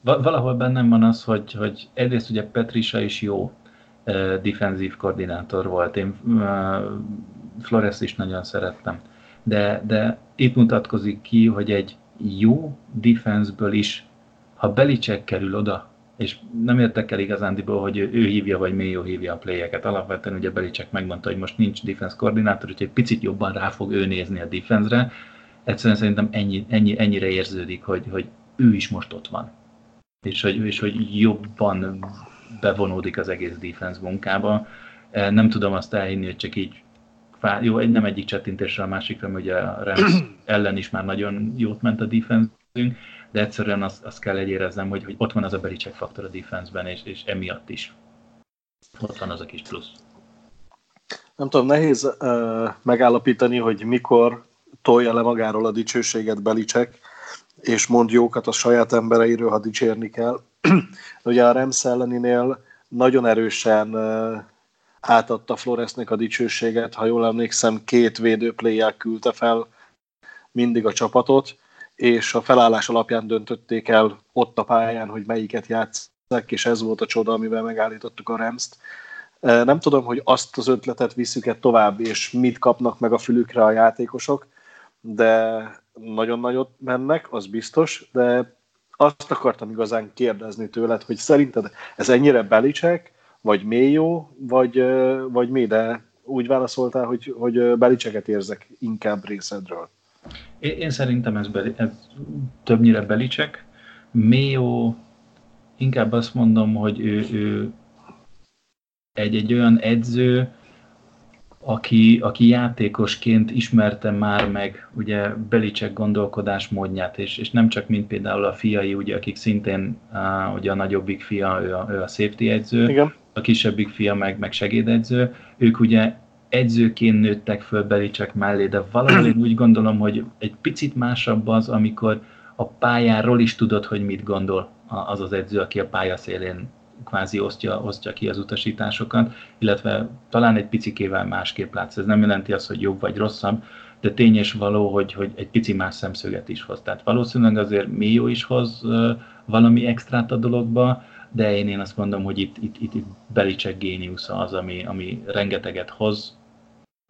valahol bennem van az, hogy, hogy egyrészt ugye Petrisa is jó, defenzív koordinátor volt. Én Flores is nagyon szerettem. De, de itt mutatkozik ki, hogy egy jó defenseből is, ha Belicek kerül oda, és nem értek el igazándiból, hogy ő hívja, vagy Mayo hívja a playeket. Alapvetően ugye Belicek megmondta, hogy most nincs defense koordinátor, úgyhogy picit jobban rá fog ő nézni a defense-re. Egyszerűen szerintem ennyi, ennyi, ennyire érződik, hogy, hogy ő is most ott van. És hogy, és hogy jobban bevonódik az egész defense munkába. Nem tudom azt elhinni, hogy csak így jó, nem egyik csettintésre a másikra, mert ugye a Rams *clears throat* ellen is már nagyon jót ment a defense de egyszerűen azt, azt kell egyéreznem, hogy, hogy ott van az a Belichick faktor a defenseben, és, és emiatt is ott van az a kis plusz. Nem tudom, nehéz uh, megállapítani, hogy mikor tolja le magáról a dicsőséget Belicek, és mond jókat a saját embereiről, ha dicsérni kell. *clears throat* Ugye a Rams elleninél nagyon erősen átadta Floresnek a dicsőséget, ha jól emlékszem, két védőpléjel küldte fel mindig a csapatot, és a felállás alapján döntötték el ott a pályán, hogy melyiket játszák, és ez volt a csoda, amivel megállítottuk a Remszt. Nem tudom, hogy azt az ötletet visszük-e tovább, és mit kapnak meg a fülükre a játékosok, de nagyon nagyot mennek, az biztos, de azt akartam igazán kérdezni tőled, hogy szerinted ez ennyire belicek, vagy mélyó, vagy, vagy mi, de úgy válaszoltál, hogy, hogy belicseket érzek inkább részedről. Én, én szerintem ez, beli, ez többnyire belicek. Mélyó, inkább azt mondom, hogy ő, ő egy, egy olyan edző, aki, aki játékosként ismerte már meg ugye Belicek gondolkodásmódját, és, és nem csak mint például a fiai, ugye, akik szintén uh, ugye a nagyobbik fia, ő a, ő a safety edző, Igen. A kisebbik fia meg, meg segédedző, ők ugye edzőként nőttek föl Belicek mellé, de valahol én úgy gondolom, hogy egy picit másabb az, amikor a pályáról is tudod, hogy mit gondol az az edző, aki a pálya szélén kvázi osztja, osztja ki az utasításokat, illetve talán egy picikével másképp látsz. Ez nem jelenti azt, hogy jobb vagy rosszabb, de tény és való, hogy, hogy egy pici más szemszöget is hoz. Tehát valószínűleg azért Mio is hoz valami extrát a dologba, de én, én azt mondom, hogy itt, itt, itt, itt Belicek géniusza az, ami, ami rengeteget hoz,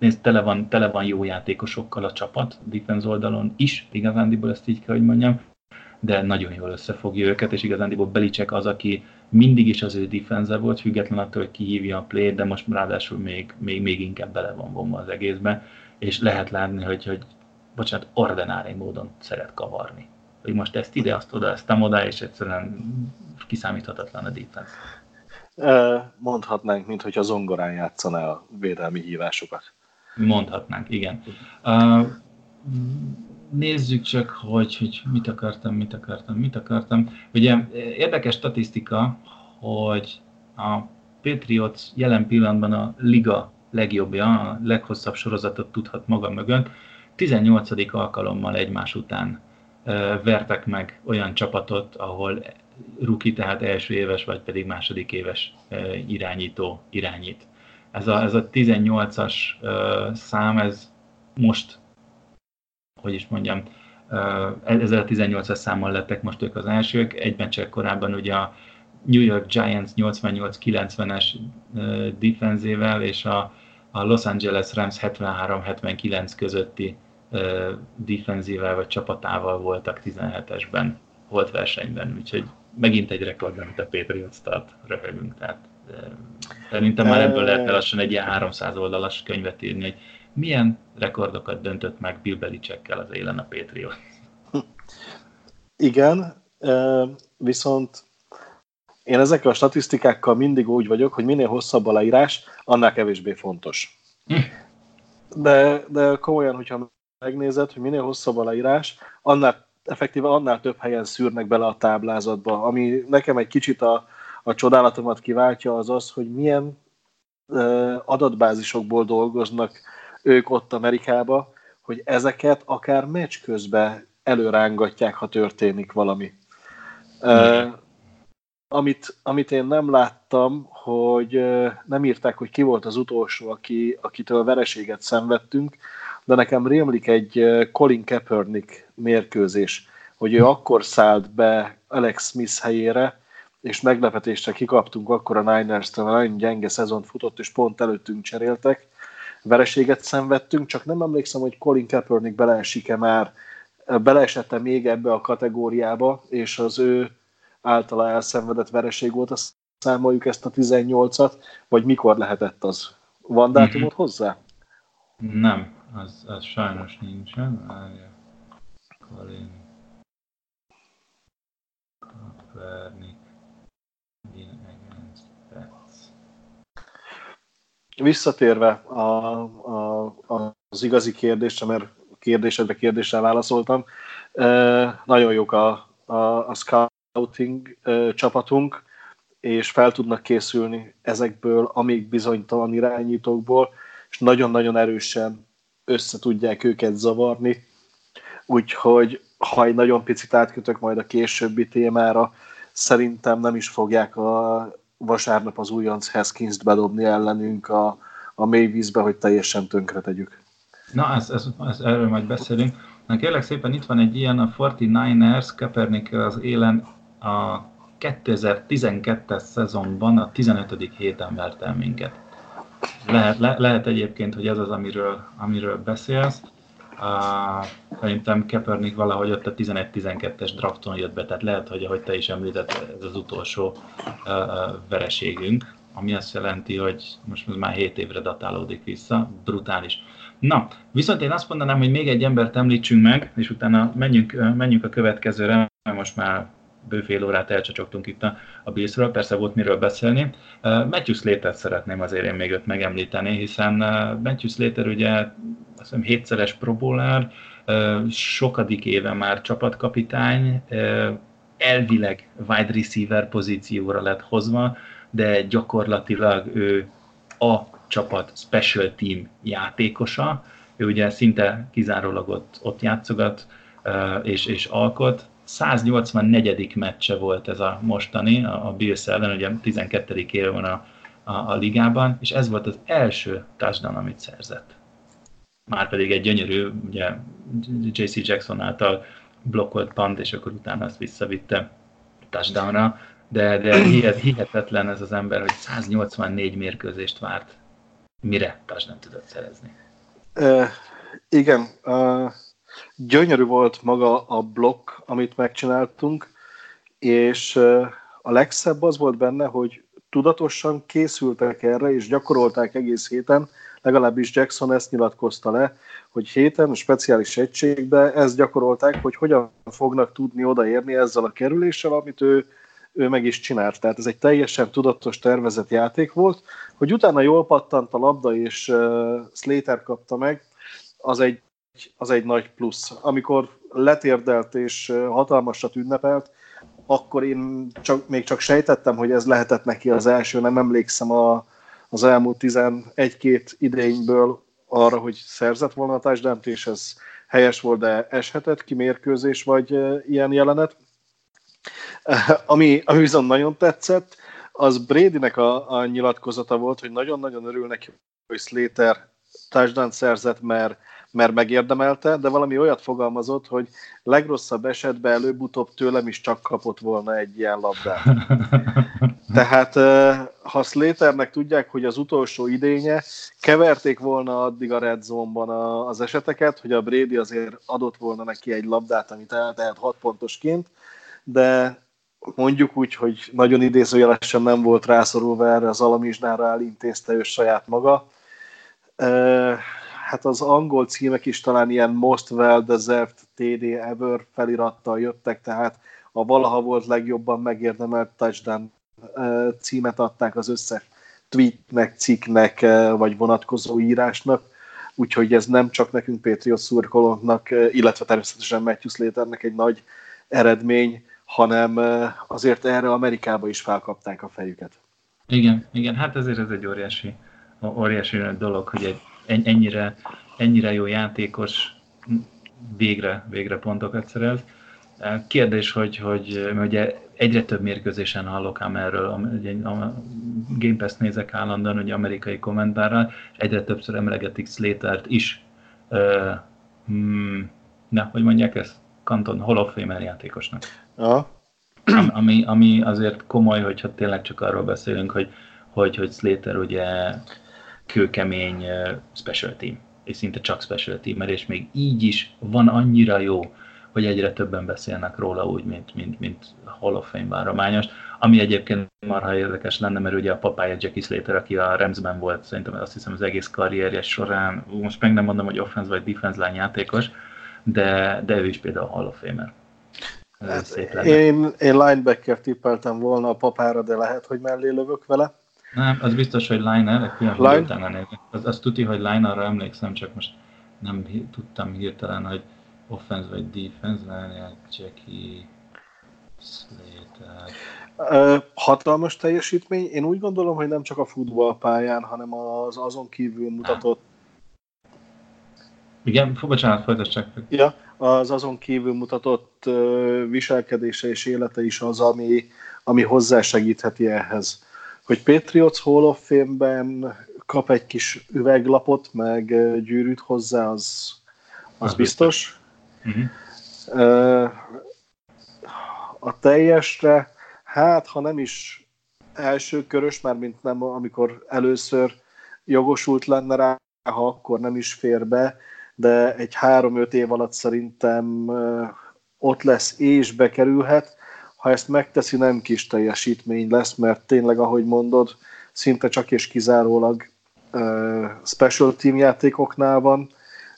Nézd, tele van, tele van jó játékosokkal a csapat, defense oldalon is, igazándiból ezt így kell, hogy mondjam, de nagyon jól összefogja őket, és igazándiból Belicek az, aki mindig is az ő defense volt, független attól, hogy kihívja a play de most ráadásul még, még, még inkább bele van vonva az egészbe, és lehet látni, hogy, hogy bocsánat, ordinári módon szeret kavarni. Hogy most ezt ide, azt oda, ezt oda, és egyszerűen kiszámíthatatlan a defense. Mondhatnánk, mint hogy a zongorán játszaná a védelmi hívásokat. Mondhatnánk, igen. Uh, nézzük csak, hogy, hogy mit akartam, mit akartam, mit akartam. Ugye érdekes statisztika, hogy a Patriots jelen pillanatban a liga legjobbja, a leghosszabb sorozatot tudhat maga mögött. 18. alkalommal egymás után vertek meg olyan csapatot, ahol ruki, tehát első éves, vagy pedig második éves irányító irányít. Ez a, ez a 18-as uh, szám, ez most, hogy is mondjam, ezzel a 18-as számmal lettek most ők az elsők, egy meccsel korábban ugye a New York Giants 88-90-es uh, defenzével és a, a Los Angeles Rams 73-79 közötti defenzível vagy csapatával voltak 17-esben, volt versenyben, úgyhogy megint egy rekord, amit a Patriots tart, röhögünk, tehát Szerintem már ebből lehetne lassan egy ilyen 300 oldalas könyvet írni, hogy milyen rekordokat döntött meg Bill Belichickkel az élen a Patriot. Igen, viszont én ezekkel a statisztikákkal mindig úgy vagyok, hogy minél hosszabb a leírás, annál kevésbé fontos. Hm. De, de komolyan, hogyha megnézed, hogy minél hosszabb a leírás, annál effektíve annál több helyen szűrnek bele a táblázatba, ami nekem egy kicsit a, a csodálatomat kiváltja, az az, hogy milyen adatbázisokból dolgoznak ők ott Amerikába, hogy ezeket akár meccs közben előrángatják, ha történik valami. Uh, amit, amit én nem láttam, hogy uh, nem írták, hogy ki volt az utolsó, aki, akitől vereséget szenvedtünk, de nekem rémlik egy Colin Kaepernick mérkőzés, hogy ő akkor szállt be Alex Smith helyére, és meglepetésre kikaptunk akkor a Niners-től, nagyon gyenge szezont futott, és pont előttünk cseréltek. Vereséget szenvedtünk, csak nem emlékszem, hogy Colin Kaepernick beleesik-e már, beleesette még ebbe a kategóriába, és az ő általa elszenvedett vereség volt, azt számoljuk ezt a 18-at, vagy mikor lehetett az? Van dátumot mm-hmm. hozzá? Nem, az, az sajnos nincsen. Colin Kaepernick Visszatérve a, a, az igazi kérdésre, mert kérdésedre kérdéssel válaszoltam, nagyon jók a, a, a scouting csapatunk, és fel tudnak készülni ezekből, amíg bizonytalan irányítókból, és nagyon-nagyon erősen össze tudják őket zavarni. Úgyhogy ha egy nagyon picit átkötök majd a későbbi témára, szerintem nem is fogják a vasárnap az újonc Haskins-t bedobni ellenünk a, a mély vízbe, hogy teljesen tönkre tegyük. Na, ez, ez, ez, erről majd beszélünk. Na kérlek szépen, itt van egy ilyen, a 49ers, Kaepernick az élen a 2012-es szezonban a 15. héten vert el minket. Lehet, le, lehet egyébként, hogy ez az, amiről, amiről beszélsz. Uh, szerintem Kaepernick valahogy ott a 11-12-es drafton jött be, tehát lehet, hogy ahogy te is említett, ez az utolsó uh, vereségünk, ami azt jelenti, hogy most már 7 évre datálódik vissza, brutális. Na, viszont én azt mondanám, hogy még egy embert említsünk meg, és utána menjünk, menjünk a következőre, mert most már bőfél órát elcsacsogtunk itt a, a Billsről, persze volt miről beszélni. Uh, Matthew Slater szeretném azért én még őt megemlíteni, hiszen uh, Matthew Slater ugye azt hiszem hétszeres probólár, uh, sokadik éve már csapatkapitány, uh, elvileg wide receiver pozícióra lett hozva, de gyakorlatilag ő a csapat special team játékosa, ő ugye szinte kizárólag ott, ott játszogat és, és alkot, 184. meccse volt ez a mostani, a Bills ellen, ugye 12. éve van a, a, a ligában, és ez volt az első touchdown, amit szerzett. Márpedig egy gyönyörű, ugye JC Jackson által blokkolt pant, és akkor utána azt visszavitte touchdownra, de, de hihetetlen ez az ember, hogy 184 mérkőzést várt, mire touchdown tudott szerezni. Uh, igen, uh, gyönyörű volt maga a blokk, amit megcsináltunk, és a legszebb az volt benne, hogy tudatosan készültek erre, és gyakorolták egész héten, legalábbis Jackson ezt nyilatkozta le, hogy héten a speciális egységbe ezt gyakorolták, hogy hogyan fognak tudni odaérni ezzel a kerüléssel, amit ő, ő meg is csinált. Tehát ez egy teljesen tudatos tervezett játék volt, hogy utána jól pattant a labda, és uh, Slater kapta meg, az egy az egy nagy plusz. Amikor letérdelt és hatalmasat ünnepelt, akkor én csak, még csak sejtettem, hogy ez lehetett neki az első, nem emlékszem a, az elmúlt 11-két idényből arra, hogy szerzett volna a és ez helyes volt, de eshetett ki mérkőzés vagy ilyen jelenet. *laughs* Ami, ami viszont nagyon tetszett, az Bradynek a, a nyilatkozata volt, hogy nagyon-nagyon örül neki, hogy Slater touchdown szerzett, mert mert megérdemelte, de valami olyat fogalmazott, hogy legrosszabb esetben előbb-utóbb tőlem is csak kapott volna egy ilyen labdát. *laughs* Tehát ha Slaternek tudják, hogy az utolsó idénye, keverték volna addig a red zone-ban az eseteket, hogy a Brady azért adott volna neki egy labdát, amit eltehet 6 pontosként, de mondjuk úgy, hogy nagyon idézőjelesen nem volt rászorulva erre az alamizsnára, elintézte ő saját maga hát az angol címek is talán ilyen Most Well Deserved TD Ever felirattal jöttek, tehát a valaha volt legjobban megérdemelt touchdown címet adták az összes tweetnek, cikknek, vagy vonatkozó írásnak, úgyhogy ez nem csak nekünk Patriot szurkolóknak, illetve természetesen Matthew Slaternek egy nagy eredmény, hanem azért erre Amerikába is felkapták a fejüket. Igen, igen, hát ezért ez egy óriási, óriási dolog, hogy egy ennyire, ennyire jó játékos végre, végre pontokat szerez. Kérdés, hogy, hogy ugye egyre több mérkőzésen hallok ám erről, a Game Pass nézek állandóan, hogy amerikai kommentárral, egyre többször emlegetik Slater-t is. Uh, hmm, na, hogy mondják ezt? Kanton Hall of Famer játékosnak. Ja. ami, ami azért komoly, hogyha tényleg csak arról beszélünk, hogy, hogy, hogy Slater ugye kőkemény special team, és szinte csak special team, és még így is van annyira jó, hogy egyre többen beszélnek róla úgy, mint, mint, mint Hall of Fame várományos, ami egyébként marha érdekes lenne, mert ugye a papája Jackie Slater, aki a Ramsben volt, szerintem azt hiszem az egész karrierje során, most meg nem mondom, hogy offense vagy defense line játékos, de, de ő is például Hall of Famer. Hát én, én linebacker tippeltem volna a papára, de lehet, hogy mellé lövök vele. Nem, az biztos, hogy Liner, egy pillanat, utána nézni. Az, az tuti, hogy Linerra emlékszem, csak most nem tudtam hirtelen, hogy offense vagy defense, várjál, Jackie Slater. hatalmas teljesítmény. Én úgy gondolom, hogy nem csak a futballpályán, hanem az azon kívül mutatott igen, bocsánat, folytasd csak. Ja, az azon kívül mutatott viselkedése és élete is az, ami, ami hozzásegítheti ehhez. Hogy Patriots Hall of Fame-ben kap egy kis üveglapot, meg gyűrűt hozzá, az, az, biztos. biztos. Uh-huh. A teljesre, hát ha nem is első körös, már mint nem, amikor először jogosult lenne rá, ha akkor nem is fér be, de egy három-öt év alatt szerintem ott lesz és bekerülhet. Ha ezt megteszi, nem kis teljesítmény lesz, mert tényleg, ahogy mondod, szinte csak és kizárólag uh, special team játékoknál van,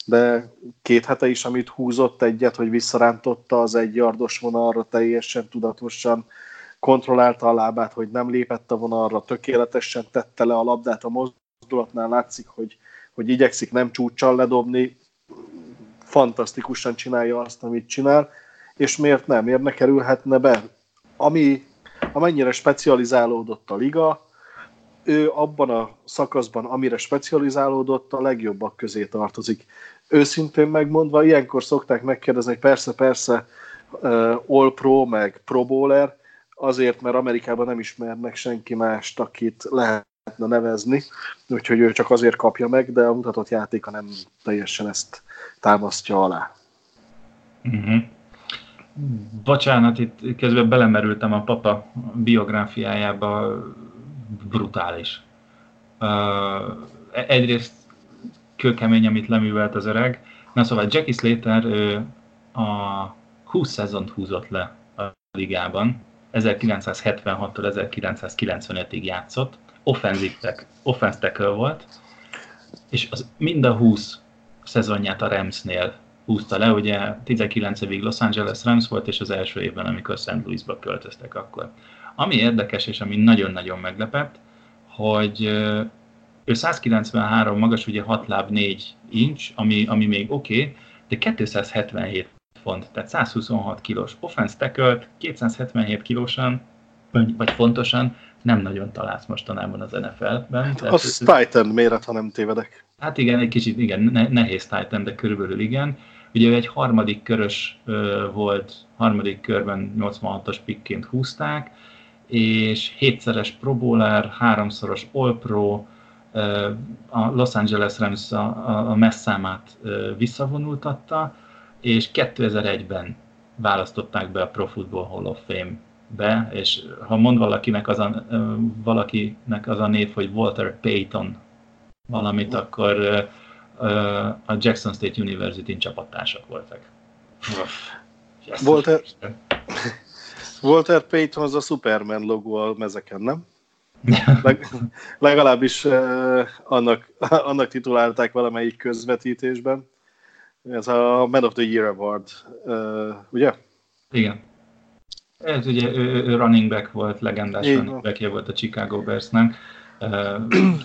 de két hete is, amit húzott egyet, hogy visszarántotta az egy yardos vonalra teljesen tudatosan, kontrollálta a lábát, hogy nem lépett a vonalra, tökéletesen tette le a labdát a mozdulatnál, látszik, hogy, hogy igyekszik nem csúcsal ledobni, fantasztikusan csinálja azt, amit csinál, és miért nem, miért ne kerülhetne be? Ami, amennyire specializálódott a liga, ő abban a szakaszban, amire specializálódott, a legjobbak közé tartozik. Őszintén megmondva, ilyenkor szokták megkérdezni, hogy persze, persze, All Pro, meg Pro Bowler, azért, mert Amerikában nem ismernek senki mást, akit lehetne nevezni, úgyhogy ő csak azért kapja meg, de a mutatott játéka nem teljesen ezt támasztja alá. Uh-huh. Bocsánat, itt közben belemerültem a papa biográfiájába, brutális. Uh, egyrészt kőkemény, amit leművelt az öreg. Na szóval Jackie Slater ő a 20 szezont húzott le a ligában. 1976-tól 1995-ig játszott. Offensive tackle volt. És az mind a 20 szezonját a Ramsnél húzta le, ugye 19 évig Los Angeles Rams volt, és az első évben, amikor St. Louisba költöztek akkor. Ami érdekes, és ami nagyon-nagyon meglepett, hogy ő 193 magas, ugye 6 láb 4 inch, ami, ami még oké, okay, de 277 font, tehát 126 kilós offense tackle 277 kilósan, vagy, vagy fontosan nem nagyon találsz mostanában az NFL-ben. Az Titan méret, ha nem tévedek. Hát igen, egy kicsit igen, nehéz Titan, de körülbelül igen. Ugye egy harmadik körös volt, harmadik körben 86-os pikként húzták, és hétszeres Pro Bowler, háromszoros All Pro, a Los Angeles Rams a, a messzámát visszavonultatta, és 2001-ben választották be a Pro Football Hall of Fame-be, és ha mond valakinek az a, valakinek az a név, hogy Walter Payton valamit, akkor a Jackson State University-n csapattársak voltak. Walter, *laughs* Walter Payton az a Superman logó a mezeken, nem? *laughs* Leg, legalábbis uh, annak, *laughs* annak titulálták valamelyik közvetítésben. Ez a Man of the Year Award, uh, ugye? Igen. Ez ugye ő, ő running back volt, legendás Én running back volt a Chicago Bearsnek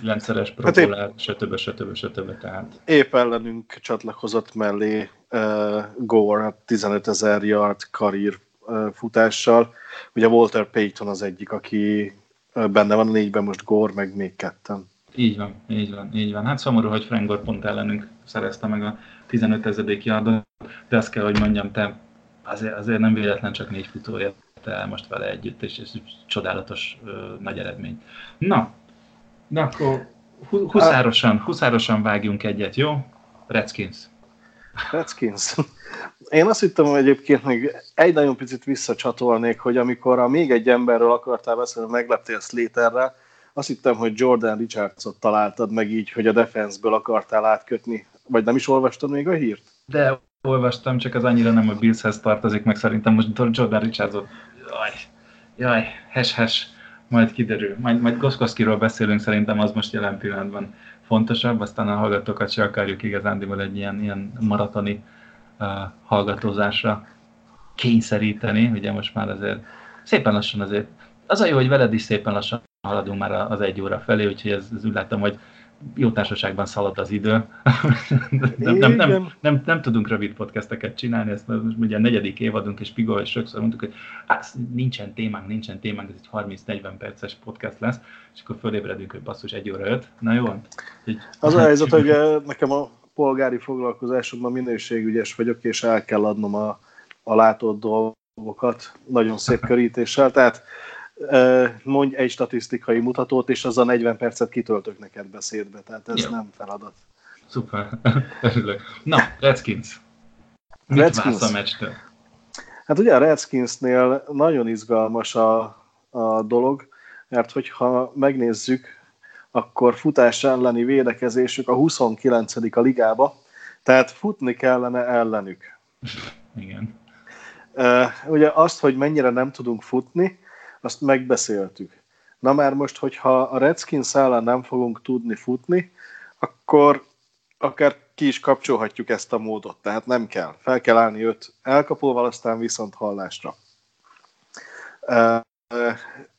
rendszeres probolár, hát stb. stb. stb. Tehát. Épp ellenünk csatlakozott mellé uh, Gore 15 ezer yard karír uh, futással. Ugye Walter Payton az egyik, aki uh, benne van a négyben, most Gore, meg még ketten. Így van, így van, így van. Hát szomorú, hogy Frank Gore pont ellenünk szerezte meg a 15 ezedik yardot, de azt kell, hogy mondjam, te azért, azért nem véletlen csak négy futója el most vele együtt, és ez csodálatos uh, nagy eredmény. Na, Na akkor huszárosan, huszárosan vágjunk egyet, jó? Redskins. Redskins. Én azt hittem, hogy egyébként még egy nagyon picit visszacsatolnék, hogy amikor a még egy emberről akartál beszélni, megleptél Slaterrel, azt hittem, hogy Jordan Richardsot találtad meg így, hogy a defenseből akartál átkötni. Vagy nem is olvastad még a hírt? De olvastam, csak az annyira nem a Billshez tartozik, meg szerintem most Jordan Richardsot, jaj, jaj, hes-hes, majd kiderül. Majd, majd Goszkoszkiról beszélünk, szerintem az most jelen pillanatban fontosabb, aztán a hallgatókat se akarjuk igazándiból egy ilyen, ilyen maratoni uh, hallgatózásra kényszeríteni, ugye most már azért szépen lassan azért, az a jó, hogy veled is szépen lassan haladunk már az egy óra felé, úgyhogy ez, ez úgy látom, hogy jó társaságban szalad az idő. *laughs* nem, nem, nem, nem, nem, tudunk rövid podcasteket csinálni, ezt most ugye a negyedik évadunk, és Pigo és sokszor mondtuk, hogy hát nincsen témánk, nincsen témánk, ez egy 30-40 perces podcast lesz, és akkor fölébredünk, hogy basszus egy óra öt. Na jó? Úgy, az a helyzet, hogy nekem a polgári foglalkozásomban minőségügyes vagyok, és el kell adnom a, a látott dolgokat nagyon szép körítéssel, tehát mondj egy statisztikai mutatót, és az a 40 percet kitöltök neked beszédbe, tehát ez Jó. nem feladat. Szuper, *laughs* örülök. Na, Redskins. Mit Redskins. a meccstől? Hát ugye a Redskinsnél nagyon izgalmas a, a dolog, mert hogyha megnézzük, akkor futás elleni védekezésük a 29. a ligába, tehát futni kellene ellenük. Igen. Uh, ugye azt, hogy mennyire nem tudunk futni, azt megbeszéltük. Na már most, hogyha a Redskins szállán nem fogunk tudni futni, akkor akár ki is kapcsolhatjuk ezt a módot, tehát nem kell. Fel kell állni öt elkapóval, aztán viszont hallásra.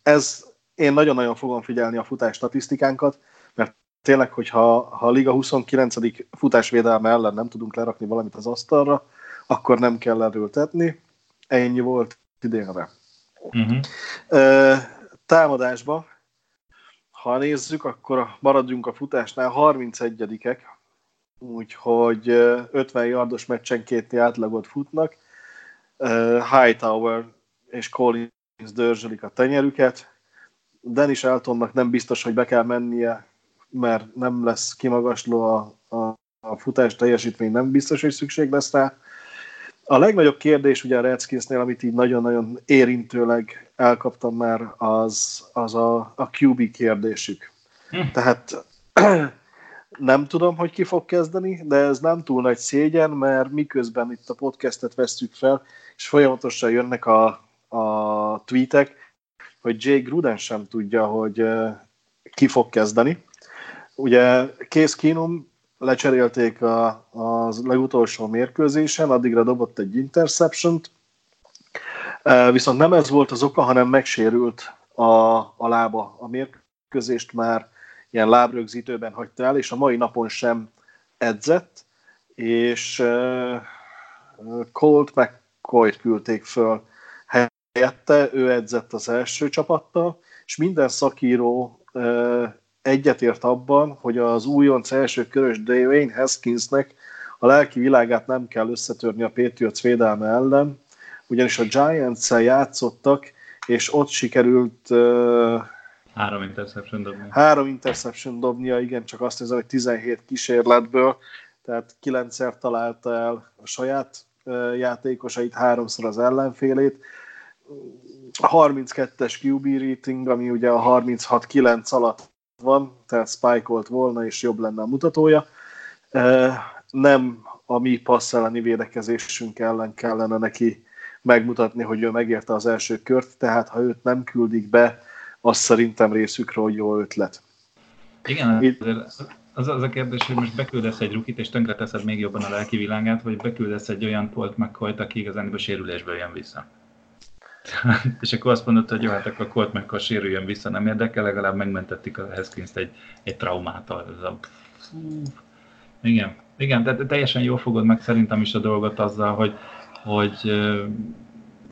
Ez, én nagyon-nagyon fogom figyelni a futás statisztikánkat, mert tényleg, hogyha ha a Liga 29. futásvédelme ellen nem tudunk lerakni valamit az asztalra, akkor nem kell erőltetni. Ennyi volt idénre. Uh-huh. Támadásba, ha nézzük, akkor maradjunk a futásnál 31-ek, úgyhogy 50 yardos meccsenkénti átlagot futnak. Hightower és Collins dörzsölik a tenyerüket. Dennis Eltonnak nem biztos, hogy be kell mennie, mert nem lesz kimagasló a, a, a futás teljesítmény, nem biztos, hogy szükség lesz rá. A legnagyobb kérdés ugye a Redskinsnél, amit így nagyon-nagyon érintőleg elkaptam már, az, az a, a QB kérdésük. Hm. Tehát *clears throat* nem tudom, hogy ki fog kezdeni, de ez nem túl nagy szégyen, mert miközben itt a podcastet vesztük fel, és folyamatosan jönnek a, a tweetek, hogy Jake Gruden sem tudja, hogy ki fog kezdeni. Ugye Case Keenum lecserélték a, a legutolsó mérkőzésen, addigra dobott egy interception viszont nem ez volt az oka, hanem megsérült a, a lába. A mérkőzést már ilyen lábrögzítőben hagyta el, és a mai napon sem edzett, és uh, Colt McCoy-t küldték föl helyette, ő edzett az első csapattal, és minden szakíró uh, egyetért abban, hogy az újonc első körös Dwayne Haskinsnek a lelki világát nem kell összetörni a Patriots védelme ellen, ugyanis a Giants-el játszottak, és ott sikerült uh, három interception dobni. Három interception dobnia, igen, csak azt nézem, hogy 17 kísérletből, tehát kilencszer találta el a saját uh, játékosait, háromszor az ellenfélét. A 32-es QB rating, ami ugye a 36-9 alatt van, tehát spike volna, és jobb lenne a mutatója. Nem a mi passz elleni védekezésünk ellen kellene neki megmutatni, hogy ő megérte az első kört, tehát ha őt nem küldik be, az szerintem részükről jó ötlet. Igen, Itt... az, az a kérdés, hogy most beküldesz egy rukit, és tönkreteszed még jobban a lelki világát, vagy beküldesz egy olyan Polt McCoy-t, aki igazán a sérülésből jön vissza. *laughs* és akkor azt mondod, hogy jó, hát akkor Colt meg sérüljön vissza, nem érdekel, legalább megmentették a Haskins-t egy, egy traumától. Ez a... Igen, igen, de teljesen jól fogod meg szerintem is a dolgot azzal, hogy, hogy uh,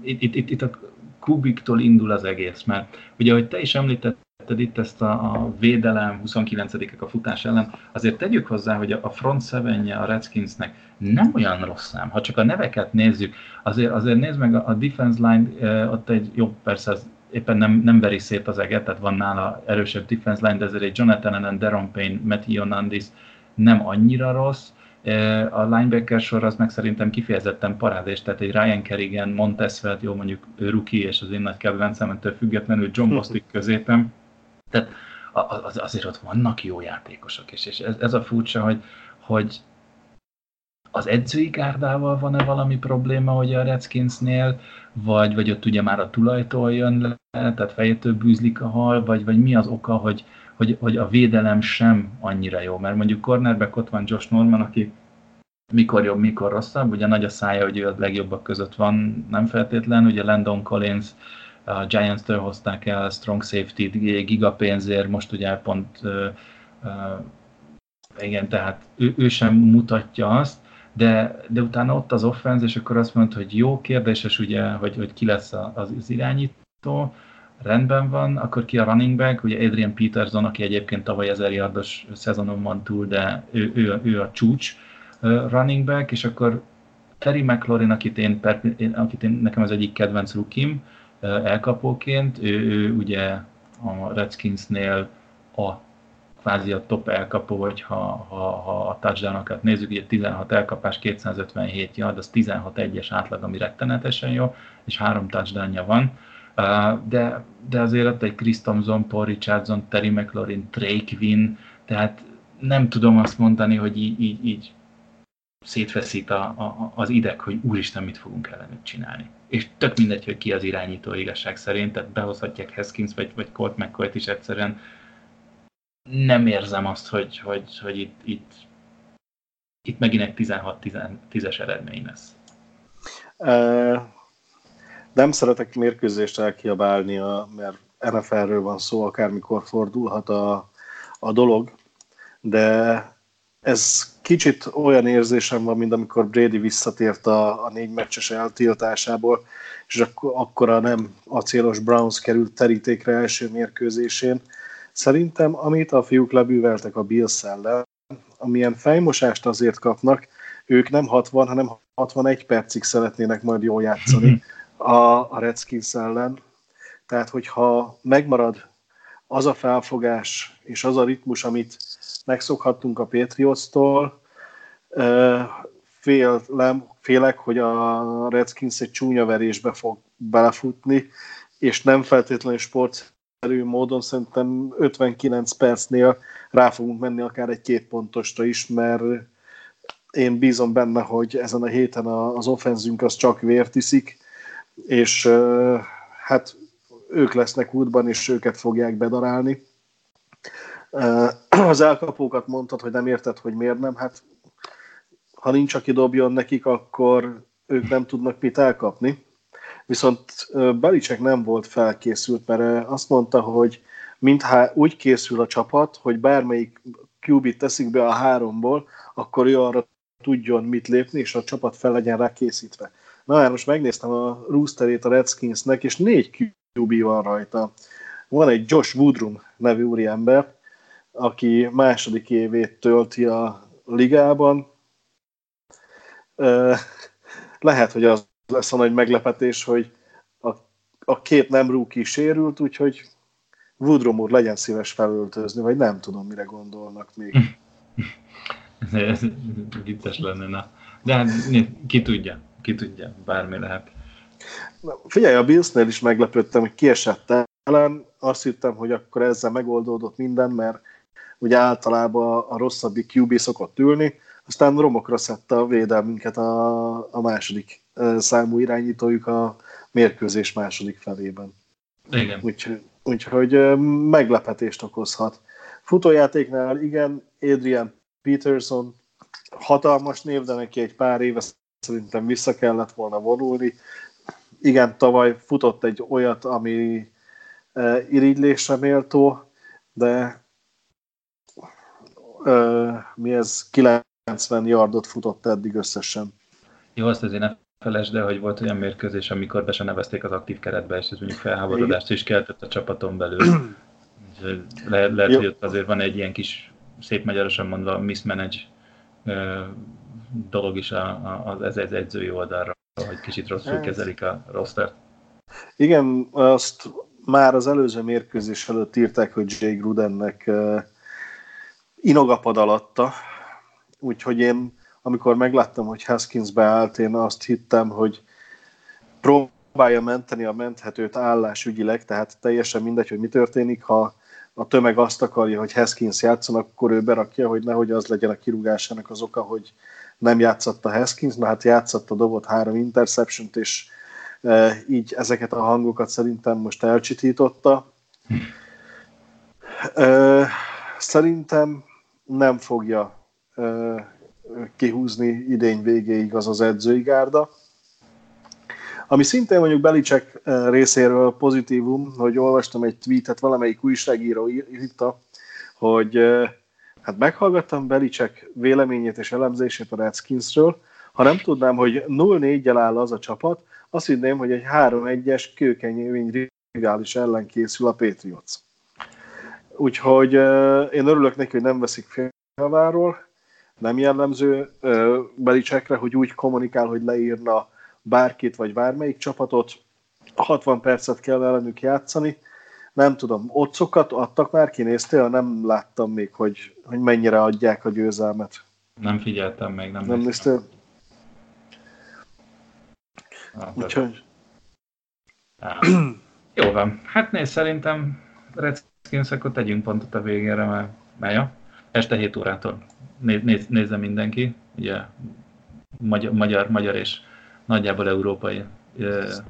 itt, itt, itt, a kubiktól indul az egész, mert ugye, hogy te is említett, említetted itt ezt a, a védelem 29-ek a futás ellen, azért tegyük hozzá, hogy a front seven a Redskinsnek nem olyan rossz szám. Ha csak a neveket nézzük, azért, azért nézd meg a, a defense line, ott egy jó, persze az éppen nem, nem veri szét az eget, tehát van nála erősebb defense line, de ezért egy Jonathan Allen, Deron Payne, Matt Ionandis nem annyira rossz, A linebacker sor az meg szerintem kifejezetten parádés, tehát egy Ryan Kerrigan, Montesfeld, jó mondjuk ő rookie, és az én nagy kedvencem, ettől függetlenül John Bostic *laughs* középen. Tehát az, azért ott vannak jó játékosok, és, és ez, ez a furcsa, hogy, hogy az edzői gárdával van-e valami probléma, hogy a Redskinsnél, vagy, vagy ott ugye már a tulajtól jön le, tehát fejétől bűzlik a hal, vagy, vagy mi az oka, hogy, hogy, hogy a védelem sem annyira jó, mert mondjuk cornerback ott van Josh Norman, aki mikor jobb, mikor rosszabb, ugye nagy a szája, hogy ő a legjobbak között van, nem feltétlen, ugye Landon Collins, a Giants-től hozták el strong safety gigapénzért, most ugye pont igen, tehát ő, ő sem mutatja azt, de, de utána ott az offense, és akkor azt mondta, hogy jó kérdéses ugye, hogy, hogy ki lesz az, az irányító, rendben van, akkor ki a running back, ugye Adrian Peterson, aki egyébként tavaly ezer yardos szezonon van túl, de ő, ő, ő a csúcs running back, és akkor Terry McLaurin, akit én, akit én nekem az egyik kedvenc rukim elkapóként, ő, ő ugye a Redskinsnél a kvázi a top elkapó, vagy ha, ha, ha a touchdownokat nézzük, ugye 16 elkapás, 257 yard, az 16 egyes átlag, ami rettenetesen jó, és három touchdownja van. De, de azért ott egy Chris Thompson, Paul Richardson, Terry McLaurin, Trey Quinn, tehát nem tudom azt mondani, hogy így, így, így szétfeszít a, a, az ideg, hogy úristen, mit fogunk ellenük csinálni. És tök mindegy, hogy ki az irányító igazság szerint, tehát behozhatják Haskins vagy, vagy Colt McCoy-t is egyszerűen nem érzem azt, hogy, hogy, hogy itt, itt, itt megint egy 16-10-es eredmény lesz. Uh, nem szeretek mérkőzést elkiabálni, mert NFL-ről van szó, akármikor fordulhat a, a dolog, de ez kicsit olyan érzésem van, mint amikor Brady visszatért a, a négy meccses eltiltásából, és akkor, a nem acélos Browns került terítékre első mérkőzésén, Szerintem, amit a fiúk lebűveltek a Bills ellen, amilyen fejmosást azért kapnak, ők nem 60, hanem 61 percig szeretnének majd jól játszani a, a Redskins ellen. Tehát, hogyha megmarad az a felfogás és az a ritmus, amit megszokhattunk a Patriots-tól, félem, félek, hogy a Redskins egy csúnya verésbe fog belefutni, és nem feltétlenül sport erő módon szerintem 59 percnél rá fogunk menni akár egy két pontosra is, mert én bízom benne, hogy ezen a héten az offenzünk az csak vért iszik, és hát ők lesznek útban, és őket fogják bedarálni. Az elkapókat mondtad, hogy nem érted, hogy miért nem. Hát ha nincs, aki dobjon nekik, akkor ők nem tudnak mit elkapni. Viszont Belicek nem volt felkészült, mert azt mondta, hogy mintha úgy készül a csapat, hogy bármelyik qb teszik be a háromból, akkor ő arra tudjon mit lépni, és a csapat fel legyen rá készítve. Na, hát most megnéztem a roosterét a Redskinsnek, és négy QB van rajta. Van egy Josh Woodrum nevű úriember, aki második évét tölti a ligában. Lehet, hogy az lesz a nagy meglepetés, hogy a, a két nem rúki sérült, úgyhogy Woodrom úr legyen szíves felöltözni, vagy nem tudom, mire gondolnak még. *laughs* Vicces lenne, na. De hát ki tudja, ki tudja, bármi lehet. Na, figyelj, a Billsnél is meglepődtem, hogy kiesett ellen. Azt hittem, hogy akkor ezzel megoldódott minden, mert ugye általában a rosszabbik QB szokott ülni, aztán romokra szedte a védelmünket a, a második számú irányítójuk a mérkőzés második felében. Igen. Úgyhogy, úgyhogy meglepetést okozhat. Futójátéknál igen, Adrian Peterson hatalmas név, de neki egy pár éve szerintem vissza kellett volna vonulni. Igen, tavaly futott egy olyat, ami irigylésre méltó, de mi ez 90 yardot futott eddig összesen. Jó, azt azért ne felesd el, hogy volt olyan mérkőzés, amikor be se nevezték az aktív keretbe, és ez mondjuk felháborodást is keltett a csapaton belül. *clears throat* Le, lehet, hogy ott azért van egy ilyen kis, szép magyarosan mondva, mismanage dolog is az ez edzői oldalra, hogy kicsit rosszul kezelik a rostert. Igen, azt már az előző mérkőzés előtt írták, hogy Jay Grudennek inogapad alatta, úgyhogy én amikor megláttam, hogy Haskins beállt, én azt hittem, hogy próbálja menteni a menthetőt állásügyileg, tehát teljesen mindegy, hogy mi történik, ha a tömeg azt akarja, hogy Haskins játszon, akkor ő berakja, hogy nehogy az legyen a kirúgásának az oka, hogy nem játszott a Haskins, na hát játszott a dobot három interception és e, így ezeket a hangokat szerintem most elcsitította. E, szerintem nem fogja e, kihúzni idény végéig az az edzői gárda. Ami szintén mondjuk Belicek részéről pozitívum, hogy olvastam egy tweetet, valamelyik újságíró írta, hogy hát meghallgattam Belicek véleményét és elemzését a Redskinsről, ha nem tudnám, hogy 0-4-jel áll az a csapat, azt hinném, hogy egy 3-1-es kőkenyévény rivális ellen készül a Patriots. Úgyhogy én örülök neki, hogy nem veszik félváról, nem jellemző Belicekre, hogy úgy kommunikál, hogy leírna bárkit vagy bármelyik csapatot, 60 percet kell ellenük játszani. Nem tudom, otcokat adtak már, kinéztél? Nem láttam még, hogy, hogy mennyire adják a győzelmet. Nem figyeltem még, nem, nem néztél. Ah, Úgyhogy... Jó van. Hát nézd, szerintem Redskins, akkor tegyünk pontot a végére, mert, mert ja, este 7 órától néz, néz, nézze mindenki, ugye magyar, magyar, és nagyjából európai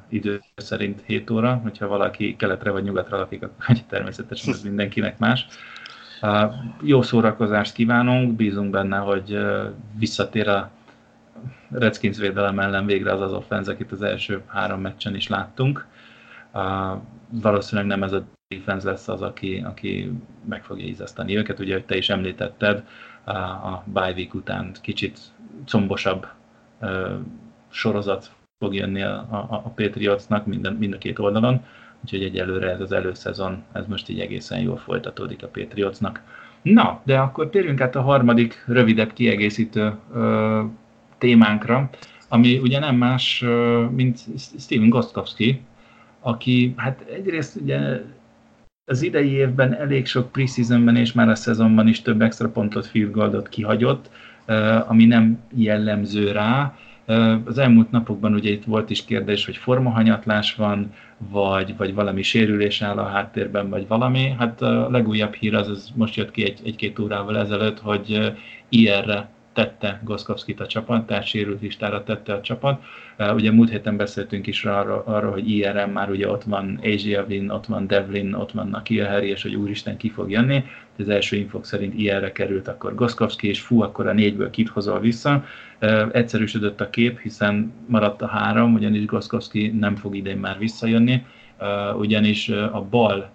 idő szerint 7 óra, hogyha valaki keletre vagy nyugatra lakik, akkor *laughs* természetesen ez mindenkinek más. Jó szórakozást kívánunk, bízunk benne, hogy visszatér a Redskins védelem ellen végre az az offense, akit az első három meccsen is láttunk. Valószínűleg nem ez a defense lesz az, aki, aki meg fogja ízeszteni őket. Ugye, hogy te is említetted, a bye week után kicsit combosabb sorozat fog jönni a, a, a Patriotsnak minden, mind a két oldalon, úgyhogy egyelőre ez az előszezon, ez most így egészen jól folytatódik a Patriotsnak. Na, de akkor térjünk át a harmadik, rövidebb kiegészítő ö, témánkra, ami ugye nem más, ö, mint Steven Gostkowski, aki hát egyrészt ugye az idei évben elég sok preseasonben és már a szezonban is több extra pontot, field kihagyott, ami nem jellemző rá, az elmúlt napokban ugye itt volt is kérdés, hogy formahanyatlás van, vagy, vagy valami sérülés áll a háttérben, vagy valami. Hát a legújabb hír az, az most jött ki egy, egy-két órával ezelőtt, hogy IR-re tette Goszkowskit a csapat, tehát sérült listára tette a csapat. Ugye múlt héten beszéltünk is arról, arra, hogy IRM már ugye ott van Asia Win, ott van Devlin, ott van Nakia Harry, és hogy úristen ki fog jönni. Az első infok szerint IR-re került akkor Goszkowski, és fú, akkor a négyből kit hozol vissza. Egyszerűsödött a kép, hiszen maradt a három, ugyanis Goszkowski nem fog idén már visszajönni, ugyanis a bal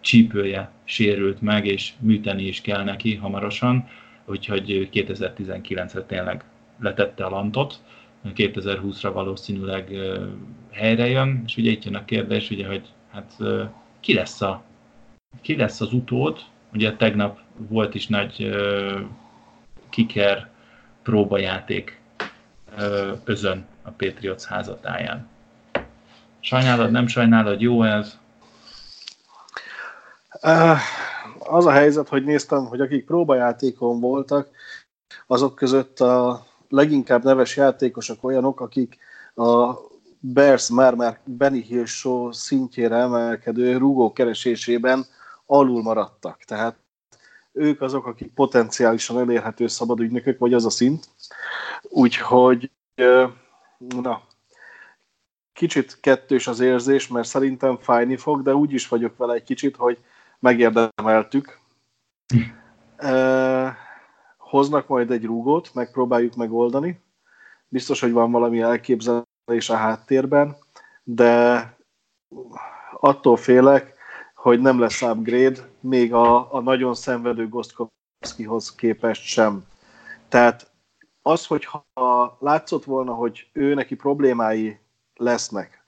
csípője sérült meg, és műteni is kell neki hamarosan úgyhogy 2019-re tényleg letette a lantot, 2020-ra valószínűleg helyre jön, és ugye itt jön a kérdés, ugye, hogy hát ki lesz, a, ki lesz az utód, ugye tegnap volt is nagy kiker próbajáték özön a Patriots házatáján. Sajnálod, nem sajnálod, jó ez? Uh, az a helyzet, hogy néztem, hogy akik próbajátékon voltak, azok között a leginkább neves játékosok olyanok, akik a Bears már-már Benny Hill show szintjére emelkedő rúgó keresésében alul maradtak. Tehát ők azok, akik potenciálisan elérhető szabad ügynökök, vagy az a szint. Úgyhogy, na, kicsit kettős az érzés, mert szerintem fájni fog, de úgy is vagyok vele egy kicsit, hogy megérdemeltük. Hoznak majd egy rúgót, megpróbáljuk megoldani. Biztos, hogy van valami elképzelés a háttérben, de attól félek, hogy nem lesz upgrade, még a, a nagyon szenvedő Gostkowskihoz képest sem. Tehát az, hogyha látszott volna, hogy ő neki problémái lesznek,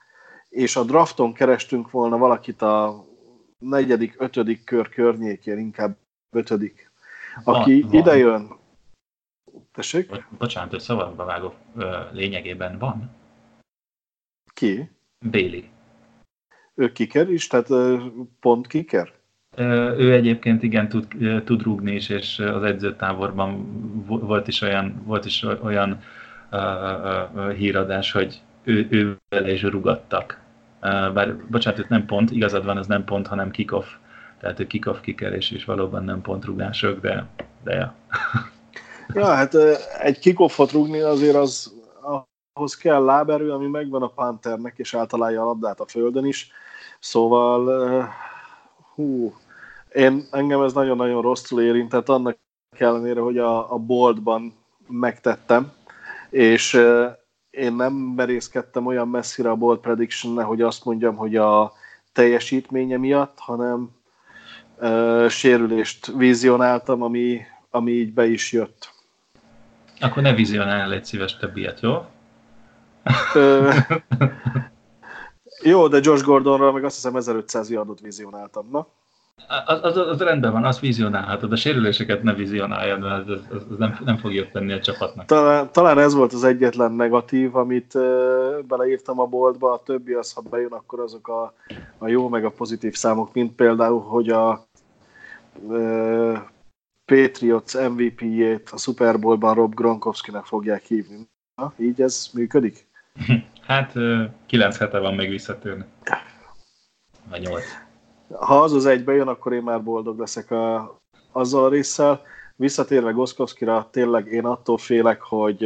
és a drafton kerestünk volna valakit a negyedik, ötödik kör környékén, inkább ötödik. Aki van, idejön... Tessék? Bocsánat, hogy szabadba vágok. Lényegében van. Ki? Bailey. Ő kiker is, tehát pont kiker? Ő egyébként igen tud, tud rúgni is, és az edzőtáborban volt is olyan, volt is olyan uh, uh, híradás, hogy ő, ő vele is rugattak. Bár, bocsánat, itt nem pont, igazad van, ez nem pont, hanem kickoff. Tehát ő kickoff kikerés és valóban nem pontrugások, de, de ja. *laughs* ja, hát egy kickoffot rúgni azért az ahhoz kell láberő, ami megvan a Panthernek, és általálja a labdát a földön is. Szóval, hú, én, engem ez nagyon-nagyon rosszul érintett, annak ellenére, hogy a, a boltban megtettem, és én nem merészkedtem olyan messzire a bold prediction hogy azt mondjam, hogy a teljesítménye miatt, hanem uh, sérülést vizionáltam, ami, ami így be is jött. Akkor ne vizionálj egy szíves többiet, jó? *laughs* jó, de Josh Gordonra meg azt hiszem 1500 yardot vizionáltam, na? Az, az, az rendben van, azt vizionálhatod, a sérüléseket ne vizionáljad, mert ez, ez, ez nem, nem fog jobb tenni a csapatnak. Talán, talán ez volt az egyetlen negatív, amit uh, beleírtam a boltba, a többi az, ha bejön, akkor azok a, a jó meg a pozitív számok, mint például, hogy a uh, Patriots MVP-jét a Super Bowl-ban Rob Gronkowski-nek fogják hívni. Na, így ez működik? *laughs* Hát 9 hete van még visszatérni. Vagy 8 ha az az egy bejön, akkor én már boldog leszek a, azzal a résszel. Visszatérve Goszkowskira, tényleg én attól félek, hogy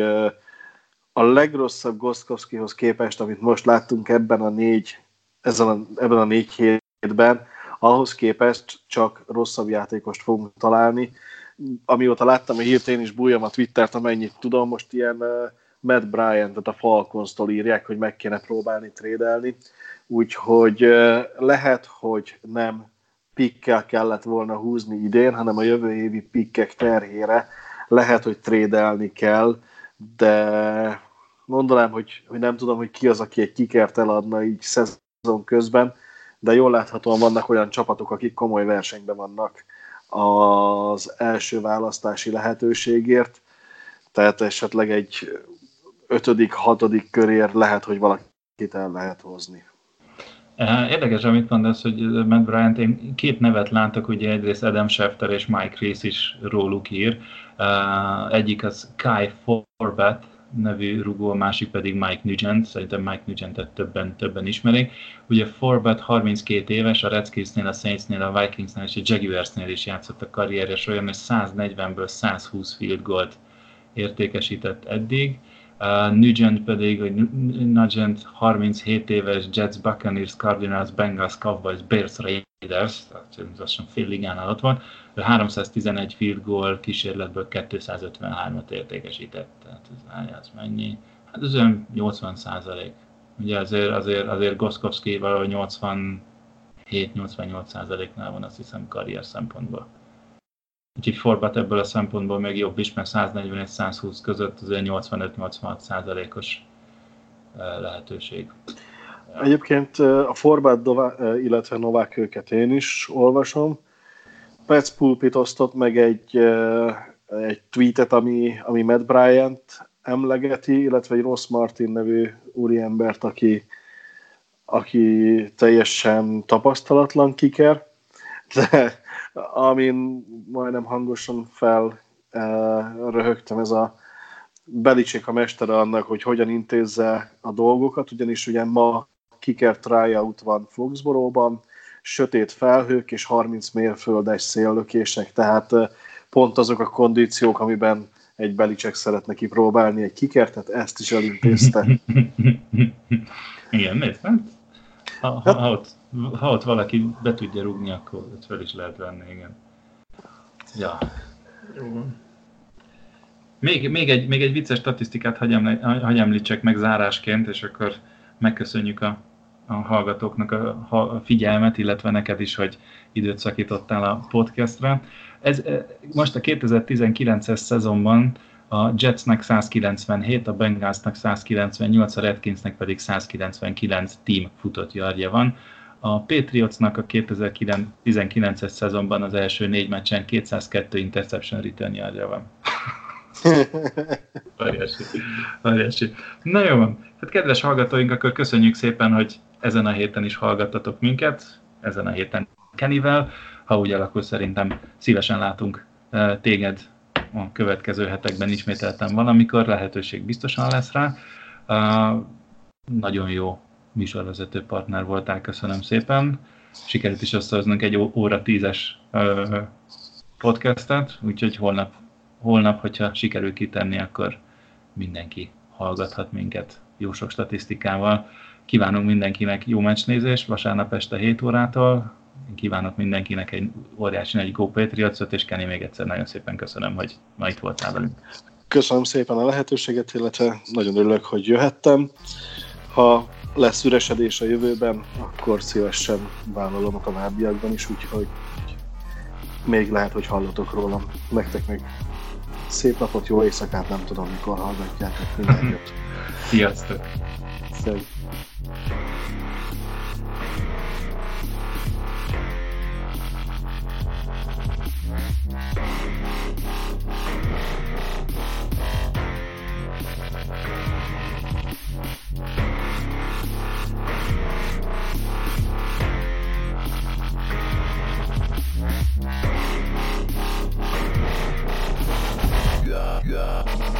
a legrosszabb Goszkowskihoz képest, amit most láttunk ebben a négy, ezen a, ebben a négy hétben, ahhoz képest csak rosszabb játékost fogunk találni. Amióta láttam a hírt, én is bújjam a Twittert, amennyit tudom, most ilyen Matt Bryant, tehát a Falcons-tól írják, hogy meg kéne próbálni trédelni úgyhogy lehet, hogy nem pikkel kellett volna húzni idén, hanem a jövő évi pikkek terhére lehet, hogy trédelni kell, de mondanám, hogy, hogy nem tudom, hogy ki az, aki egy kikert eladna így szezon közben, de jól láthatóan vannak olyan csapatok, akik komoly versenyben vannak az első választási lehetőségért, tehát esetleg egy ötödik, hatodik körér lehet, hogy valakit el lehet hozni. Érdekes, amit mondasz, hogy Matt Bryant, én két nevet látok, ugye egyrészt Adam Schefter és Mike Reese is róluk ír. Egyik az Kai Forbett nevű rugó, a másik pedig Mike Nugent, szerintem Mike Nugentet többen, többen ismerik. Ugye Forbett 32 éves, a Redskinsnél, a Saintsnél, a Vikingsnél és a Jaguarsnél is játszott a karrierje során, és 140-ből 120 field goalt értékesített eddig. Uh, Nugent pedig, hogy Nugent 37 éves Jets, Buccaneers, Cardinals, Bengals, Cowboys, Bears, Raiders, tehát lassan fél ligánál ott van, ő 311 field goal kísérletből 253-at értékesített. Tehát ez, ez mennyi? Hát ez olyan 80 százalék. Ugye azért, azért, azért Goszkowski valahogy 87-88 százaléknál van azt hiszem karrier szempontból. Úgyhogy Forbat ebből a szempontból még jobb is, mert 140 és 120 között az 85-86 százalékos lehetőség. Egyébként a Forbat, illetve Novák őket én is olvasom. Pets Pulpit osztott meg egy, egy tweetet, ami, ami Matt Bryant emlegeti, illetve egy Ross Martin nevű úriembert, aki, aki teljesen tapasztalatlan kiker, de amin majdnem hangosan fel uh, röhögtem, ez a Belicsék a mestere annak, hogy hogyan intézze a dolgokat, ugyanis ugye ma kiker tryout van Foxboróban, sötét felhők és 30 mérföldes széllökések, tehát pont azok a kondíciók, amiben egy Belicek szeretne kipróbálni egy kikert, tehát ezt is elintézte. *laughs* Igen, miért? Hát, ha, ha, ha ott ha ott valaki be tudja rúgni, akkor ott fel is lehet venni, igen. Ja. Jó Még, még, egy, még egy vicces statisztikát hagy, eml, hagy említsek meg zárásként, és akkor megköszönjük a, a hallgatóknak a, a figyelmet, illetve neked is, hogy időt szakítottál a podcastra. Ez, e, most a 2019-es szezonban a Jetsnek 197, a Bengalsnak 198, a Redkinsnek pedig 199 team futott yardja van. A Patriotsnak a 2019-es szezonban az első négy meccsen 202 interception return yardja van. *laughs* Óriási. Óriási. Na jó van. Hát kedves hallgatóink, akkor köszönjük szépen, hogy ezen a héten is hallgattatok minket, ezen a héten Kenivel. ha úgy alakul, szerintem szívesen látunk téged a következő hetekben ismételtem valamikor, lehetőség biztosan lesz rá. Nagyon jó műsorvezető partner voltál, köszönöm szépen. Sikerült is összehoznunk egy óra tízes podcastet, úgyhogy holnap, holnap, hogyha sikerül kitenni, akkor mindenki hallgathat minket jó sok statisztikával. Kívánunk mindenkinek jó meccsnézést vasárnap este 7 órától. Kívánok mindenkinek egy óriási nagy Go patriots és Kenny még egyszer nagyon szépen köszönöm, hogy ma itt voltál velünk. Köszönöm szépen a lehetőséget, illetve nagyon örülök, hogy jöhettem. Ha lesz üresedés a jövőben, akkor szívesen vállalom a továbbiakban is, úgyhogy még lehet, hogy hallotok rólam. Nektek még szép napot, jó éjszakát, nem tudom, mikor hallgatjátok minden *laughs* jót. Sziasztok! Szerint. Thank you. God.